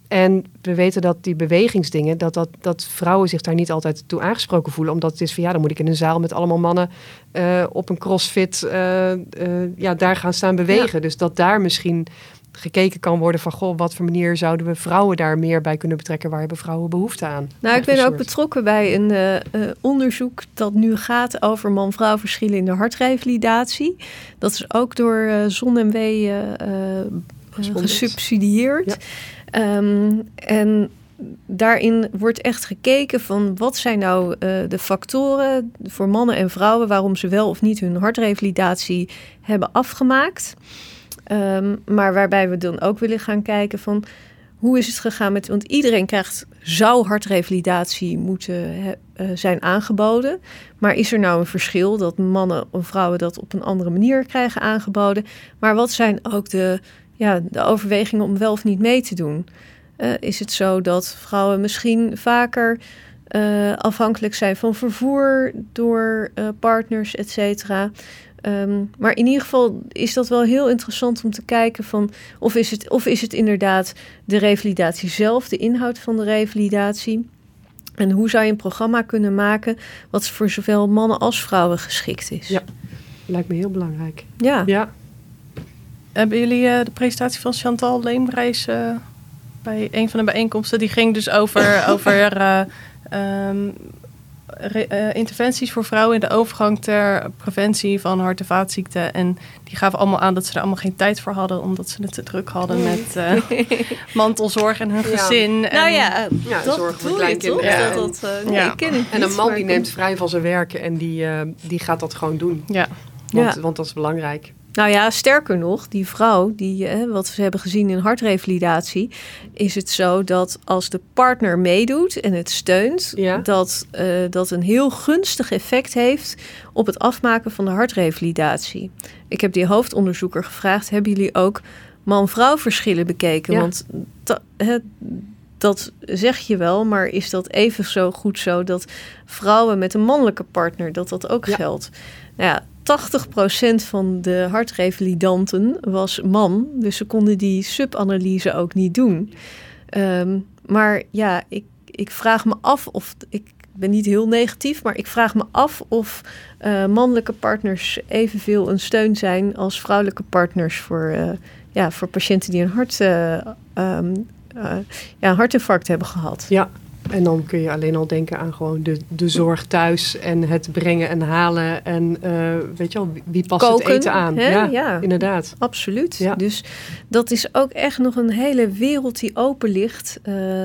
En we weten dat die bewegingsdingen, dat, dat, dat vrouwen zich daar niet altijd toe aangesproken voelen. Omdat het is van ja, dan moet ik in een zaal met allemaal mannen uh, op een crossfit, uh, ja, daar gaan staan bewegen. Dus dat daar misschien gekeken kan worden van goh, wat voor manier zouden we vrouwen daar meer bij kunnen betrekken? Waar hebben vrouwen behoefte aan? Nou, ik ben ook betrokken bij een uh, onderzoek dat nu gaat over man-vrouw verschillen in de hartrevalidatie. Dat is ook door uh, ZonMW gesubsidieerd. Um, en daarin wordt echt gekeken van wat zijn nou uh, de factoren voor mannen en vrouwen waarom ze wel of niet hun hartrevalidatie hebben afgemaakt. Um, maar waarbij we dan ook willen gaan kijken van hoe is het gegaan met. Want iedereen krijgt, zou hartrevalidatie moeten uh, zijn aangeboden. Maar is er nou een verschil dat mannen of vrouwen dat op een andere manier krijgen aangeboden? Maar wat zijn ook de, ja, de overwegingen om wel of niet mee te doen? Uh, is het zo dat vrouwen misschien vaker uh, afhankelijk zijn van vervoer door partners, et cetera. Um, maar in ieder geval is dat wel heel interessant om te kijken van of is het, of is het inderdaad de revalidatie zelf, de inhoud van de revalidatie. En hoe zou je een programma kunnen maken wat voor zowel mannen als vrouwen geschikt is? Ja, lijkt me heel belangrijk. Ja. ja. Hebben jullie uh, de presentatie van Chantal Leemreis uh, bij een van de bijeenkomsten? Die ging dus over, over uh, um, uh, interventies voor vrouwen in de overgang ter preventie van hart- en vaatziekten. En die gaven allemaal aan dat ze er allemaal geen tijd voor hadden, omdat ze het te druk hadden met uh, mantelzorg en hun ja. gezin. En, nou ja, ja dat zorg voor kleinkinderen. Ja. Dat, dat, uh, nee, ja. en een man die neemt vrij van zijn werk en die, die gaat dat gewoon doen. Ja. Want, want dat is belangrijk. Nou ja, sterker nog, die vrouw, die, eh, wat we hebben gezien in hartrevalidatie, is het zo dat als de partner meedoet en het steunt, ja. dat uh, dat een heel gunstig effect heeft op het afmaken van de hartrevalidatie. Ik heb die hoofdonderzoeker gevraagd: hebben jullie ook man-vrouw verschillen bekeken? Ja. Want dat, zeg je wel, maar is dat even zo goed zo dat vrouwen met een mannelijke partner, dat dat ook Ja. geldt? Nou ja, 80% van de hartrevalidanten was man. Dus ze konden die subanalyse ook niet doen. Ehm, maar ja, ik, ik vraag me af of. Ik ben niet heel negatief, maar ik vraag me af of eh, mannelijke partners evenveel een steun zijn als vrouwelijke partners voor, eh, ja, voor patiënten die een, hart, eh, ehm, eh, ja, hartinfarct hebben gehad. Ja, en dan kun je alleen al denken aan gewoon de, de zorg thuis en het brengen en halen. En eh, weet je wel, wie- past Koken, het eten aan? Ja, Ja. inderdaad. Absoluut. Ja. Dus dat is ook echt nog een hele wereld die open ligt. Eh,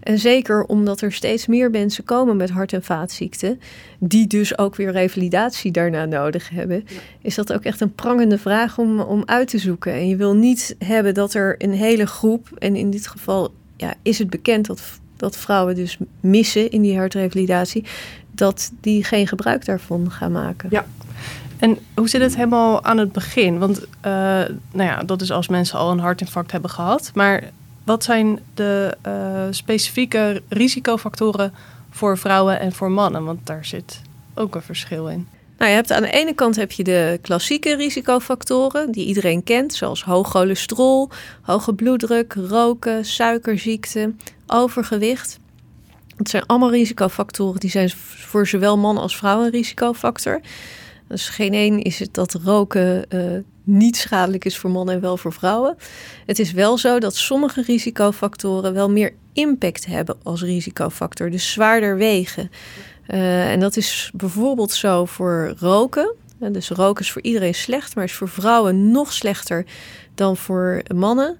en zeker omdat er steeds meer mensen komen met hart- en vaatziekten, die dus ook weer revalidatie daarna nodig hebben, is dat ook echt een prangende vraag om, om uit te zoeken. En je wil niet hebben dat er een hele groep, en in dit geval ja, is het bekend dat, dat vrouwen dus missen in die hartrevalidatie, dat die geen gebruik daarvan gaan maken. Ja. En hoe zit het helemaal aan het begin? Want eh, nou ja, dat is als mensen al een hartinfarct hebben gehad. Maar wat zijn de eh, specifieke risicofactoren voor vrouwen en voor mannen? Want daar zit ook een verschil in. Nou, je hebt aan de ene kant heb je de klassieke risicofactoren die iedereen kent, zoals hoog cholesterol, hoge bloeddruk, roken, suikerziekte, overgewicht. Het zijn allemaal risicofactoren die zijn voor zowel man als vrouw een risicofactor. Dus geen één is het dat roken eh, niet schadelijk is voor mannen en wel voor vrouwen. Het is wel zo dat sommige risicofactoren wel meer impact hebben als risicofactor, dus zwaarder wegen. Uh, en dat is bijvoorbeeld zo voor roken. Uh, dus roken is voor iedereen slecht, maar is voor vrouwen nog slechter dan voor mannen.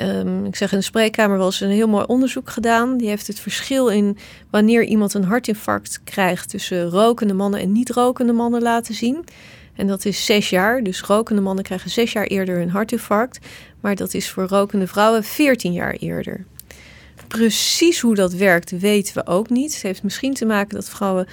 Um, ik zeg in de spreekkamer wel eens een heel mooi onderzoek gedaan. Die heeft het verschil in wanneer iemand een hartinfarct krijgt tussen rokende mannen en niet rokende mannen laten zien. En dat is zes jaar. Dus rokende mannen krijgen zes jaar eerder een hartinfarct. Maar dat is voor rokende vrouwen veertien jaar eerder. Precies hoe dat werkt weten we ook niet. Het heeft misschien te maken dat vrouwen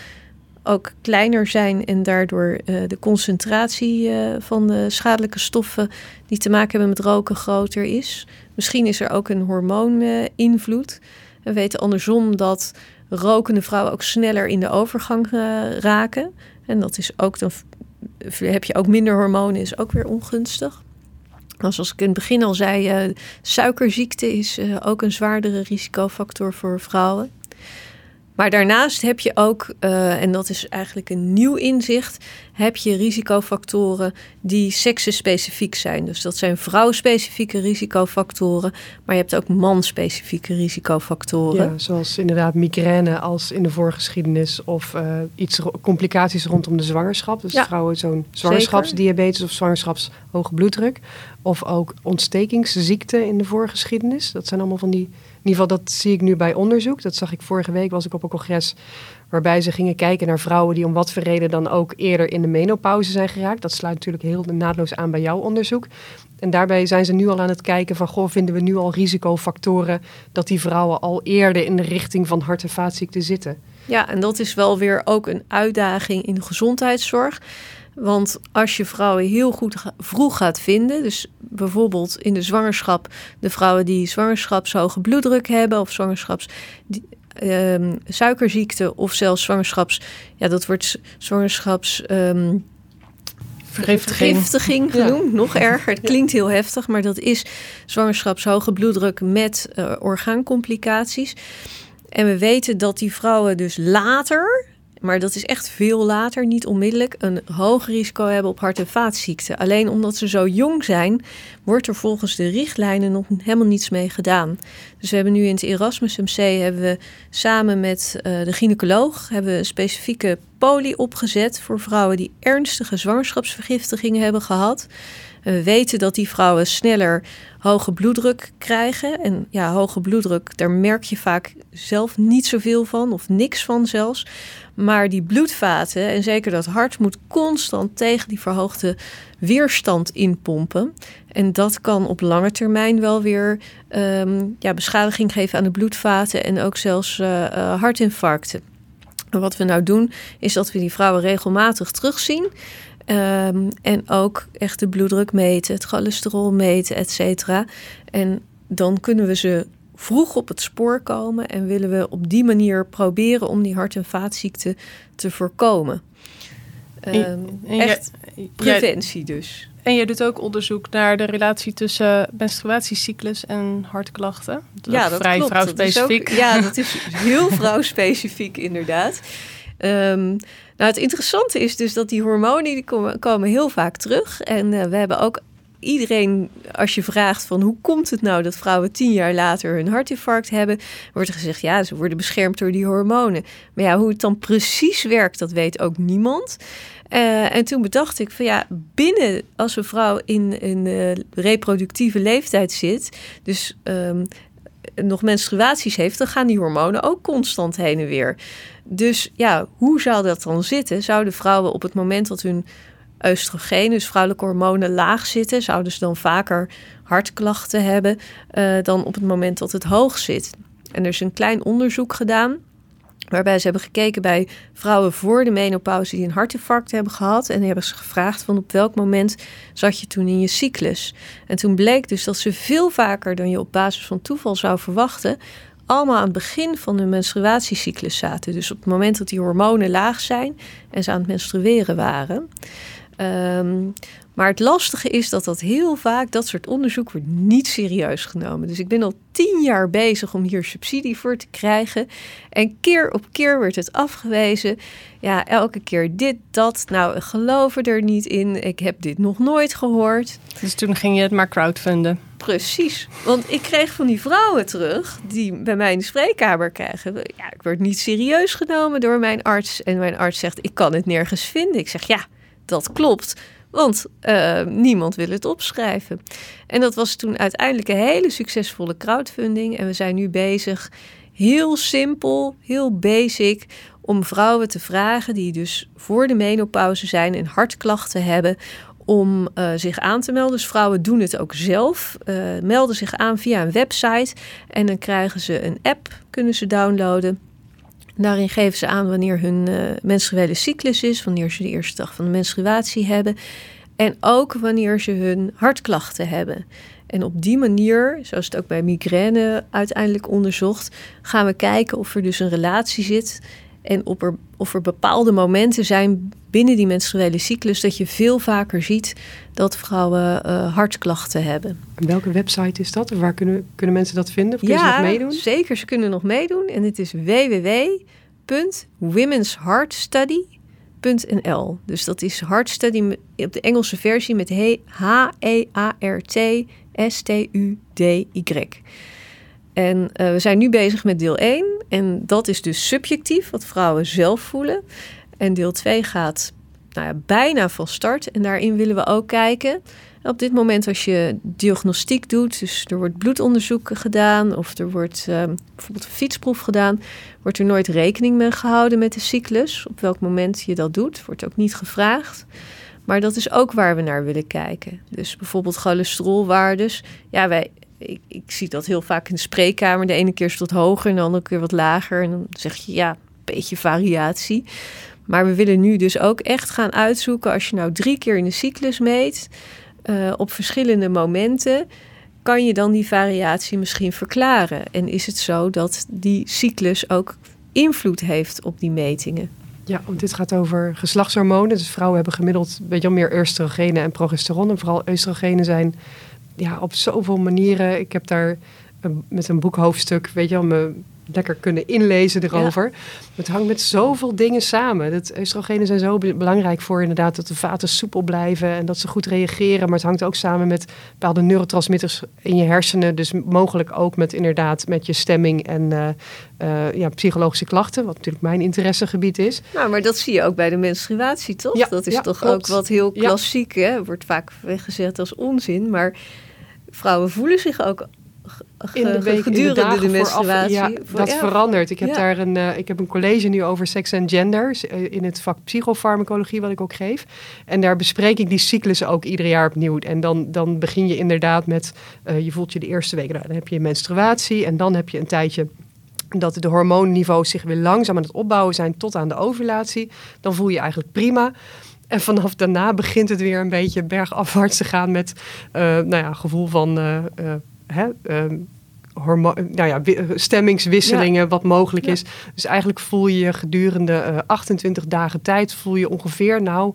ook kleiner zijn en daardoor uh, de concentratie uh, van de schadelijke stoffen die te maken hebben met roken groter is. Misschien is er ook een hormooninvloed. We weten andersom dat rokende vrouwen ook sneller in de overgang raken. En dat is ook dan heb je ook minder hormonen, is ook weer ongunstig. Nou, zoals ik in het begin al zei, uh, suikerziekte is uh, ook een zwaardere risicofactor voor vrouwen. Maar daarnaast heb je ook, uh, en dat is eigenlijk een nieuw inzicht, heb je risicofactoren die seksenspecifiek zijn. Dus dat zijn vrouwspecifieke risicofactoren, maar je hebt ook manspecifieke risicofactoren. Ja, zoals inderdaad migraine als in de voorgeschiedenis of uh, iets complicaties rondom de zwangerschap. Dus ja, vrouwen zo'n zwangerschapsdiabetes of zwangerschapshoge bloeddruk. Of ook ontstekingsziekten in de voorgeschiedenis. Dat zijn allemaal van die in ieder geval, dat zie ik nu bij onderzoek. Dat zag ik vorige week, was ik op een congres waarbij ze gingen kijken naar vrouwen die om wat voor reden dan ook eerder in de menopauze zijn geraakt. Dat sluit natuurlijk heel naadloos aan bij jouw onderzoek. En daarbij zijn ze nu al aan het kijken van, goh, vinden we nu al risicofactoren dat die vrouwen al eerder in de richting van hart- en vaatziekten zitten? Ja, en dat is wel weer ook een uitdaging in de gezondheidszorg. Want als je vrouwen heel goed vroeg gaat vinden, dus bijvoorbeeld in de zwangerschap, de vrouwen die zwangerschapshoge bloeddruk hebben of zwangerschaps um, suikerziekte of zelfs zwangerschaps, ja, dat wordt zwangerschaps. Um, Vergiftiging. genoemd, nog erger. Het klinkt heel heftig, maar dat is zwangerschapshoge bloeddruk met uh, orgaancomplicaties. En we weten dat die vrouwen dus later, maar dat is echt veel later, niet onmiddellijk, een hoog risico hebben op hart- en vaatziekten. Alleen omdat ze zo jong zijn, wordt er volgens de richtlijnen nog helemaal niets mee gedaan. Dus we hebben nu in het Erasmus MC hebben we samen met uh, de gynaecoloog hebben we een specifieke poli opgezet voor vrouwen die ernstige zwangerschapsvergiftigingen hebben gehad. We weten dat die vrouwen sneller hoge bloeddruk krijgen. En ja, hoge bloeddruk, daar merk je vaak zelf niet zoveel van, of niks van zelfs. Maar die bloedvaten, en zeker dat hart, moet constant tegen die verhoogde weerstand inpompen. En dat kan op lange termijn wel weer um, ja, beschadiging geven aan de bloedvaten en ook zelfs uh, uh, hartinfarcten. En wat we nou doen, is dat we die vrouwen regelmatig terugzien. Um, en ook echt de bloeddruk meten, het cholesterol meten, et cetera. En dan kunnen we ze vroeg op het spoor komen en willen we op die manier proberen om die hart- en vaatziekten te voorkomen. Um, echt preventie dus. En je doet ook onderzoek naar de relatie tussen menstruatiecyclus en hartklachten. Dat ja, dat vrij klopt. vrouwspecifiek. Dat ja, dat is heel vrouwspecifiek inderdaad. Um, nou, het interessante is dus dat die hormonen die komen, komen heel vaak terug. En uh, we hebben ook iedereen, als je vraagt van hoe komt het nou dat vrouwen tien jaar later hun hartinfarct hebben, wordt er gezegd ja, ze worden beschermd door die hormonen. Maar ja, hoe het dan precies werkt, dat weet ook niemand. Uh, en toen bedacht ik van ja, binnen als een vrouw in een uh, reproductieve leeftijd zit, dus um, nog menstruaties heeft, dan gaan die hormonen ook constant heen en weer. Dus ja, hoe zou dat dan zitten? Zouden vrouwen op het moment dat hun oestrogeen, dus vrouwelijke hormonen, laag zitten, zouden ze dan vaker hartklachten hebben uh, dan op het moment dat het hoog zit? En er is een klein onderzoek gedaan Waarbij ze hebben gekeken bij vrouwen voor de menopauze die een hartinfarct hebben gehad. En die hebben ze gevraagd van op welk moment zat je toen in je cyclus. En toen bleek dus dat ze veel vaker dan je op basis van toeval zou verwachten, allemaal aan het begin van hun menstruatiecyclus zaten. Dus op het moment dat die hormonen laag zijn en ze aan het menstrueren waren. Um, maar het lastige is dat dat heel vaak, dat soort onderzoek, wordt niet serieus genomen. Dus ik ben al tien jaar bezig om hier subsidie voor te krijgen. En keer op keer werd het afgewezen. Ja, elke keer dit, dat. Nou, geloven er niet in. Ik heb dit nog nooit gehoord. Dus toen ging je het maar crowdfunden. Precies. Want ik kreeg van die vrouwen terug die bij mij in de spreekkamer krijgen. Ja, ik word niet serieus genomen door mijn arts. En mijn arts zegt: Ik kan het nergens vinden. Ik zeg: Ja, dat klopt. Want uh, niemand wil het opschrijven. En dat was toen uiteindelijk een hele succesvolle crowdfunding. En we zijn nu bezig, heel simpel, heel basic, om vrouwen te vragen die dus voor de menopauze zijn en hartklachten hebben, om uh, zich aan te melden. Dus vrouwen doen het ook zelf, uh, melden zich aan via een website en dan krijgen ze een app, kunnen ze downloaden. Daarin geven ze aan wanneer hun uh, menstruele cyclus is, wanneer ze de eerste dag van de menstruatie hebben. En ook wanneer ze hun hartklachten hebben. En op die manier, zoals het ook bij migraine uiteindelijk onderzocht, gaan we kijken of er dus een relatie zit. En of er, of er bepaalde momenten zijn binnen die menstruele cyclus dat je veel vaker ziet dat vrouwen uh, hartklachten hebben. En welke website is dat? Of waar kunnen, kunnen mensen dat vinden? Of kunnen ja, ze nog meedoen? Zeker, ze kunnen nog meedoen. En het is www www.womensheartstudy.nl. Dus dat is Heartstudy op de Engelse versie met H-E-A-R-T-S-T-U-D-Y. En uh, we zijn nu bezig met deel 1. En dat is dus subjectief, wat vrouwen zelf voelen. En deel 2 gaat nou ja, bijna van start. En daarin willen we ook kijken. Op dit moment, als je diagnostiek doet, dus er wordt bloedonderzoek gedaan of er wordt uh, bijvoorbeeld een fietsproef gedaan, wordt er nooit rekening mee gehouden met de cyclus. Op welk moment je dat doet, wordt ook niet gevraagd. Maar dat is ook waar we naar willen kijken. Dus bijvoorbeeld cholesterolwaardes. Ja, wij, ik, ik, zie dat heel vaak in de spreekkamer. De ene keer is het wat hoger en de andere keer wat lager. En dan zeg je ja, een beetje variatie. Maar we willen nu dus ook echt gaan uitzoeken. Als je nou drie keer in de cyclus meet, uh, op verschillende momenten, kan je dan die variatie misschien verklaren? En is het zo dat die cyclus ook invloed heeft op die metingen? Ja, want dit gaat over geslachtshormonen. Dus vrouwen hebben gemiddeld een beetje meer oestrogenen en progesteron. En vooral oestrogenen zijn ja, op zoveel manieren. Ik heb daar met een boekhoofdstuk, weet je wel, me lekker kunnen inlezen erover. Het hangt met zoveel dingen samen. Dat oestrogenen zijn zo belangrijk voor inderdaad dat de vaten soepel blijven en dat ze goed reageren. Maar het hangt ook samen met bepaalde neurotransmitters in je hersenen. Dus mogelijk ook met inderdaad met je stemming en uh, uh, ja, psychologische klachten. Wat natuurlijk mijn interessegebied is. Nou, maar dat zie je ook bij de menstruatie, toch? Ja, dat is toch ook wat heel klassiek, hè? Wordt vaak weggezet als onzin, maar vrouwen voelen zich ook in de week, gedurende in de, de menstruatie. ja, dat verandert. Ik heb daar een, uh, ik heb een college nu over seks en gender uh, in het vak psychofarmacologie wat ik ook geef. En daar bespreek ik die cyclussen ook ieder jaar opnieuw. En dan, dan begin je inderdaad met, uh, je voelt je de eerste week, nou, dan heb je menstruatie en dan heb je een tijdje dat de hormoonniveaus zich weer langzaam aan het opbouwen zijn tot aan de ovulatie. Dan voel je eigenlijk prima. En vanaf daarna begint het weer een beetje bergafwaarts te gaan met uh, nou ja, gevoel van hè, ehm, nou ja, stemmingswisselingen, wat mogelijk is. Dus eigenlijk voel je je gedurende uh, 28 dagen tijd, voel je ongeveer nou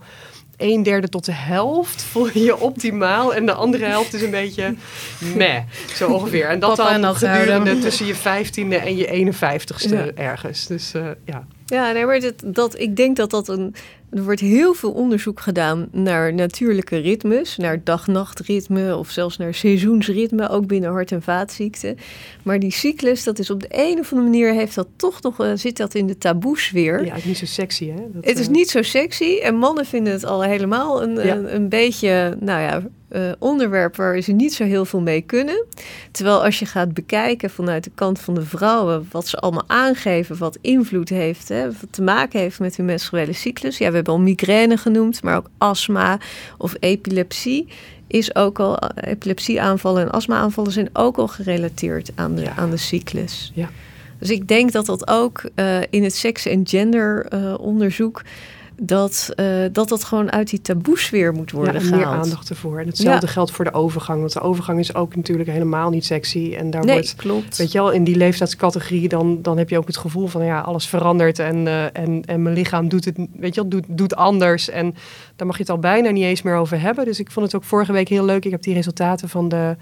een derde tot de helft voel je je optimaal. En de andere helft is een beetje meh, zo ongeveer. En dat dan gedurende tussen je vijftiende en je 51ste ergens. Dus uh, ja. Ja, nee, maar dat, dat, ik denk dat dat een er wordt heel veel onderzoek gedaan naar natuurlijke ritmes, naar dag-nachtritme of zelfs naar seizoensritme, ook binnen hart- en vaatziekten. Maar die cyclus, dat is op de een of andere manier, heeft dat toch nog, uh, zit dat in de taboesfeer. Ja, het is niet zo sexy, hè? Dat, het is uh... niet zo sexy en mannen vinden het al helemaal een, ja. een, een, beetje, nou ja, uh, onderwerp waar ze niet zo heel veel mee kunnen. Terwijl als je gaat bekijken vanuit de kant van de vrouwen, wat ze allemaal aangeven, wat invloed heeft, hè, wat te maken heeft met hun menstruele cyclus. Ja, we hebben al migraine genoemd, maar ook astma of epilepsie is ook al epilepsieaanvallen en astma-aanvallen zijn ook al gerelateerd aan de, ja. aan de cyclus. Ja. Dus ik denk dat dat ook uh, in het seks- en genderonderzoek uh, dat, uh, dat dat gewoon uit die taboesfeer moet worden ja, gehaald. meer aandacht ervoor. En hetzelfde ja. geldt voor de overgang. Want de overgang is ook natuurlijk helemaal niet sexy. En daar nee, wordt, klopt. weet je wel, in die leeftijdscategorie... dan, dan heb je ook het gevoel van, ja, alles verandert... en, uh, en, en mijn lichaam doet het, weet je wel, doet, doet anders. En daar mag je het al bijna niet eens meer over hebben. Dus ik vond het ook vorige week heel leuk. Ik heb die resultaten van de...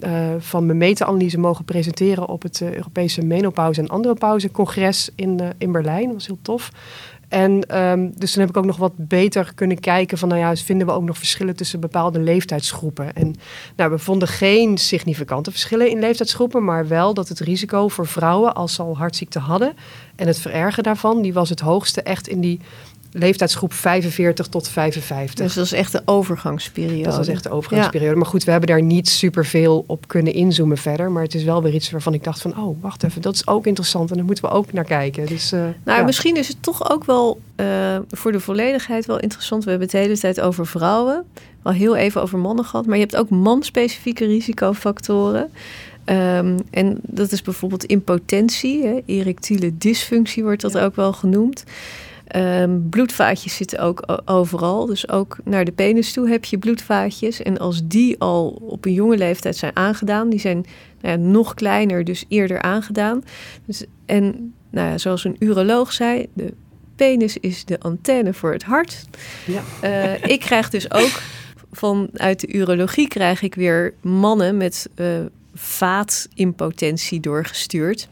Uh, van mijn meta-analyse mogen presenteren op het Europese menopauze en andropauze congres in, in Berlijn. Dat was heel tof. En um, dus toen heb ik ook nog wat beter kunnen kijken van, nou ja, vinden we ook nog verschillen tussen bepaalde leeftijdsgroepen. En nou, we vonden geen significante verschillen in leeftijdsgroepen, maar wel dat het risico voor vrouwen als ze al hartziekte hadden en het verergen daarvan, die was het hoogste echt in die leeftijdsgroep 45 tot 55. Dus dat is echt de overgangsperiode. Dat is echt de overgangsperiode. Ja. Maar goed, we hebben daar niet superveel op kunnen inzoomen verder. Maar het is wel weer iets waarvan ik dacht van... oh, wacht even, dat is ook interessant en daar moeten we ook naar kijken. Dus, uh, nou, ja. misschien is het toch ook wel uh, voor de volledigheid wel interessant. We hebben het de hele tijd over vrouwen. Wel heel even over mannen gehad. Maar je hebt ook manspecifieke risicofactoren. Um, en dat is bijvoorbeeld impotentie. Hè? Erectiele dysfunctie wordt dat ja. ook wel genoemd. Um, bloedvaatjes zitten ook overal. Dus ook naar de penis toe heb je bloedvaatjes. En als die al op een jonge leeftijd zijn aangedaan, die zijn nou ja, nog kleiner, dus eerder aangedaan. Dus, en nou ja, zoals een uroloog zei, de penis is de antenne voor het hart. Ja. Uh, ik krijg dus ook vanuit de urologie krijg ik weer mannen met uh, vaatimpotentie doorgestuurd.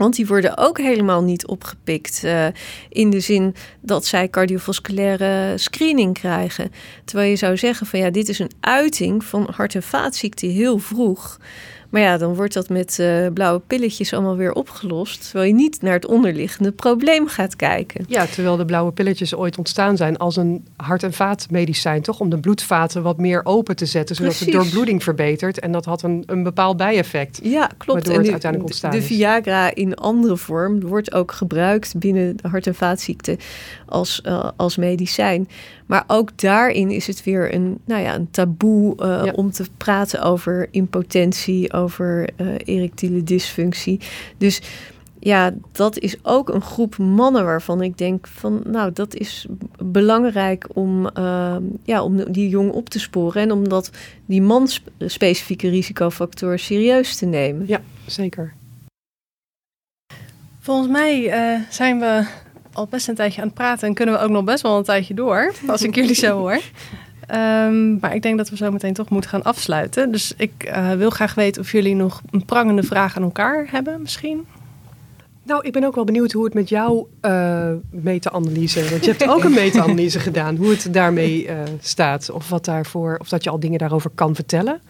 Want die worden ook helemaal niet opgepikt. Uh, in de zin dat zij cardiovasculaire screening krijgen. Terwijl je zou zeggen van ja, dit is een uiting van hart- en vaatziekte heel vroeg. Maar ja, dan wordt dat met uh, blauwe pilletjes allemaal weer opgelost. Terwijl je niet naar het onderliggende probleem gaat kijken. Ja, terwijl de blauwe pilletjes ooit ontstaan zijn als een hart- en vaatmedicijn, toch? Om de bloedvaten wat meer open te zetten, zodat Precies. de doorbloeding verbetert. En dat had een, een bepaald bijeffect. Ja, klopt. En het uiteindelijk ontstaan de, Viagra in andere vorm wordt ook gebruikt binnen de hart- en vaatziekten als, uh, als medicijn. Maar ook daarin is het weer een, nou ja, een taboe uh, om te praten over impotentie, over uh, erectiele dysfunctie. Dus ja, dat is ook een groep mannen waarvan ik denk van, nou, dat is belangrijk om, uh, ja, om die jong op te sporen en om dat die man-specifieke risicofactor serieus te nemen. Ja, zeker. Volgens mij uh, zijn we al best een tijdje aan het praten en kunnen we ook nog best wel een tijdje door, als ik jullie zo hoor. Um, maar ik denk dat we zo meteen toch moeten gaan afsluiten. Dus ik uh, wil graag weten of jullie nog een prangende vraag aan elkaar hebben, misschien. Nou, ik ben ook wel benieuwd hoe het met jouw uh, meta-analyse, want je hebt ook een meta-analyse gedaan, hoe het daarmee uh, staat. Of, wat daarvoor, of dat je al dingen daarover kan vertellen.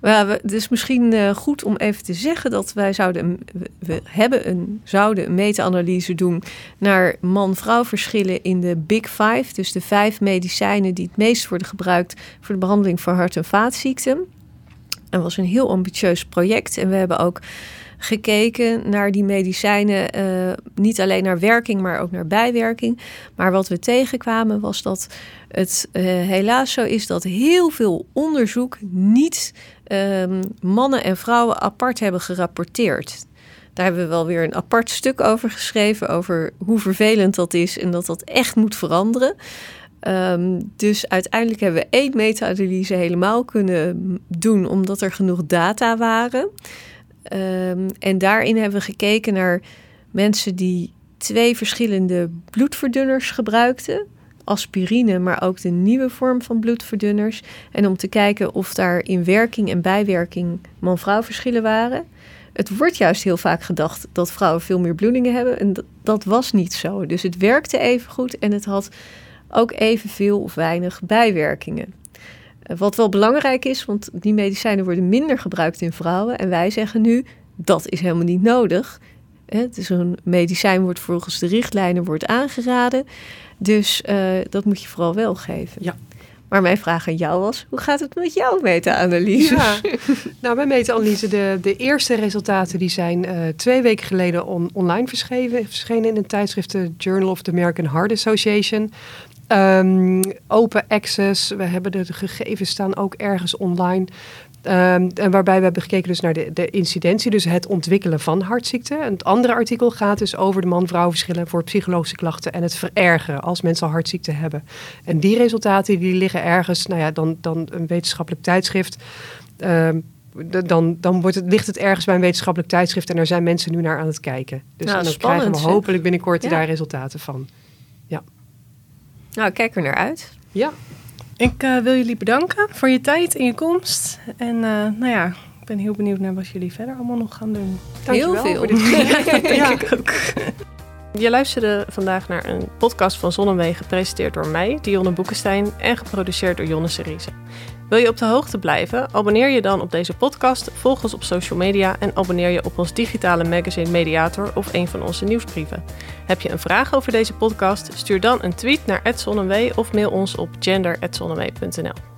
Het is misschien uh, goed om even te zeggen dat wij zouden, we hebben een, zouden een meta-analyse doen naar man-vrouw verschillen in de Big Five. Dus de vijf medicijnen die het meest worden gebruikt voor de behandeling van hart- en vaatziekten. Dat was een heel ambitieus project en we hebben ook gekeken naar die medicijnen. Uh, niet alleen naar werking, maar ook naar bijwerking. Maar wat we tegenkwamen was dat het uh, helaas zo is dat heel veel onderzoek niet um, mannen en vrouwen apart hebben gerapporteerd. Daar hebben we wel weer een apart stuk over geschreven. Over hoe vervelend dat is en dat dat echt moet veranderen. Um, dus uiteindelijk hebben we één meta-analyse helemaal kunnen doen, omdat er genoeg data waren. Um, en daarin hebben we gekeken naar mensen die twee verschillende bloedverdunners gebruikten. Aspirine, maar ook de nieuwe vorm van bloedverdunners. En om te kijken of daar in werking en bijwerking man-vrouw verschillen waren. Het wordt juist heel vaak gedacht dat vrouwen veel meer bloedingen hebben. En dat, was niet zo. Dus het werkte even goed en het had ook evenveel of weinig bijwerkingen. Wat wel belangrijk is, want die medicijnen worden minder gebruikt in vrouwen. En wij zeggen nu, dat is helemaal niet nodig. Het is een medicijn wordt volgens de richtlijnen wordt aangeraden. Dus uh, dat moet je vooral wel geven. Ja. Maar mijn vraag aan jou was, hoe gaat het met jouw meta-analyse? Ja, nou mijn meta-analyse, de, de eerste resultaten die zijn uh, twee weken geleden on, online verschenen, verschenen in een tijdschrift, de Journal of the American Heart Association. Um, open access, we hebben de, de, gegevens staan ook ergens online. Um, en waarbij we hebben gekeken dus naar de, de incidentie, dus het ontwikkelen van hartziekten. En het andere artikel gaat dus over de man-vrouw verschillen voor psychologische klachten en het verergeren als mensen al hartziekten hebben. En die resultaten die liggen ergens, nou ja, dan, dan een wetenschappelijk tijdschrift. Um, dan, dan wordt het, ligt het ergens bij een wetenschappelijk tijdschrift en daar zijn mensen nu naar aan het kijken. Dus nou, dan krijgen we hopelijk binnenkort ja. daar resultaten van. Ja. Nou, kijk er naar uit. Ja. Ik uh, wil jullie bedanken voor je tijd en je komst. En uh, nou ja, ik ben heel benieuwd naar wat jullie verder allemaal nog gaan doen. Dankjewel heel veel. Voor dit ja, denk ja. ik ook. Je luisterde vandaag naar een podcast van Zonnewegen, gepresenteerd door mij, Dionne Boekenstein, en geproduceerd door Jonne Seriese. Wil je op de hoogte blijven? Abonneer je dan op deze podcast, volg ons op social media en abonneer je op ons digitale magazine Mediator of een van onze nieuwsbrieven. Heb je een vraag over deze podcast? Stuur dan een tweet naar @zonnewee of mail ons op gender@zonnewee.nl.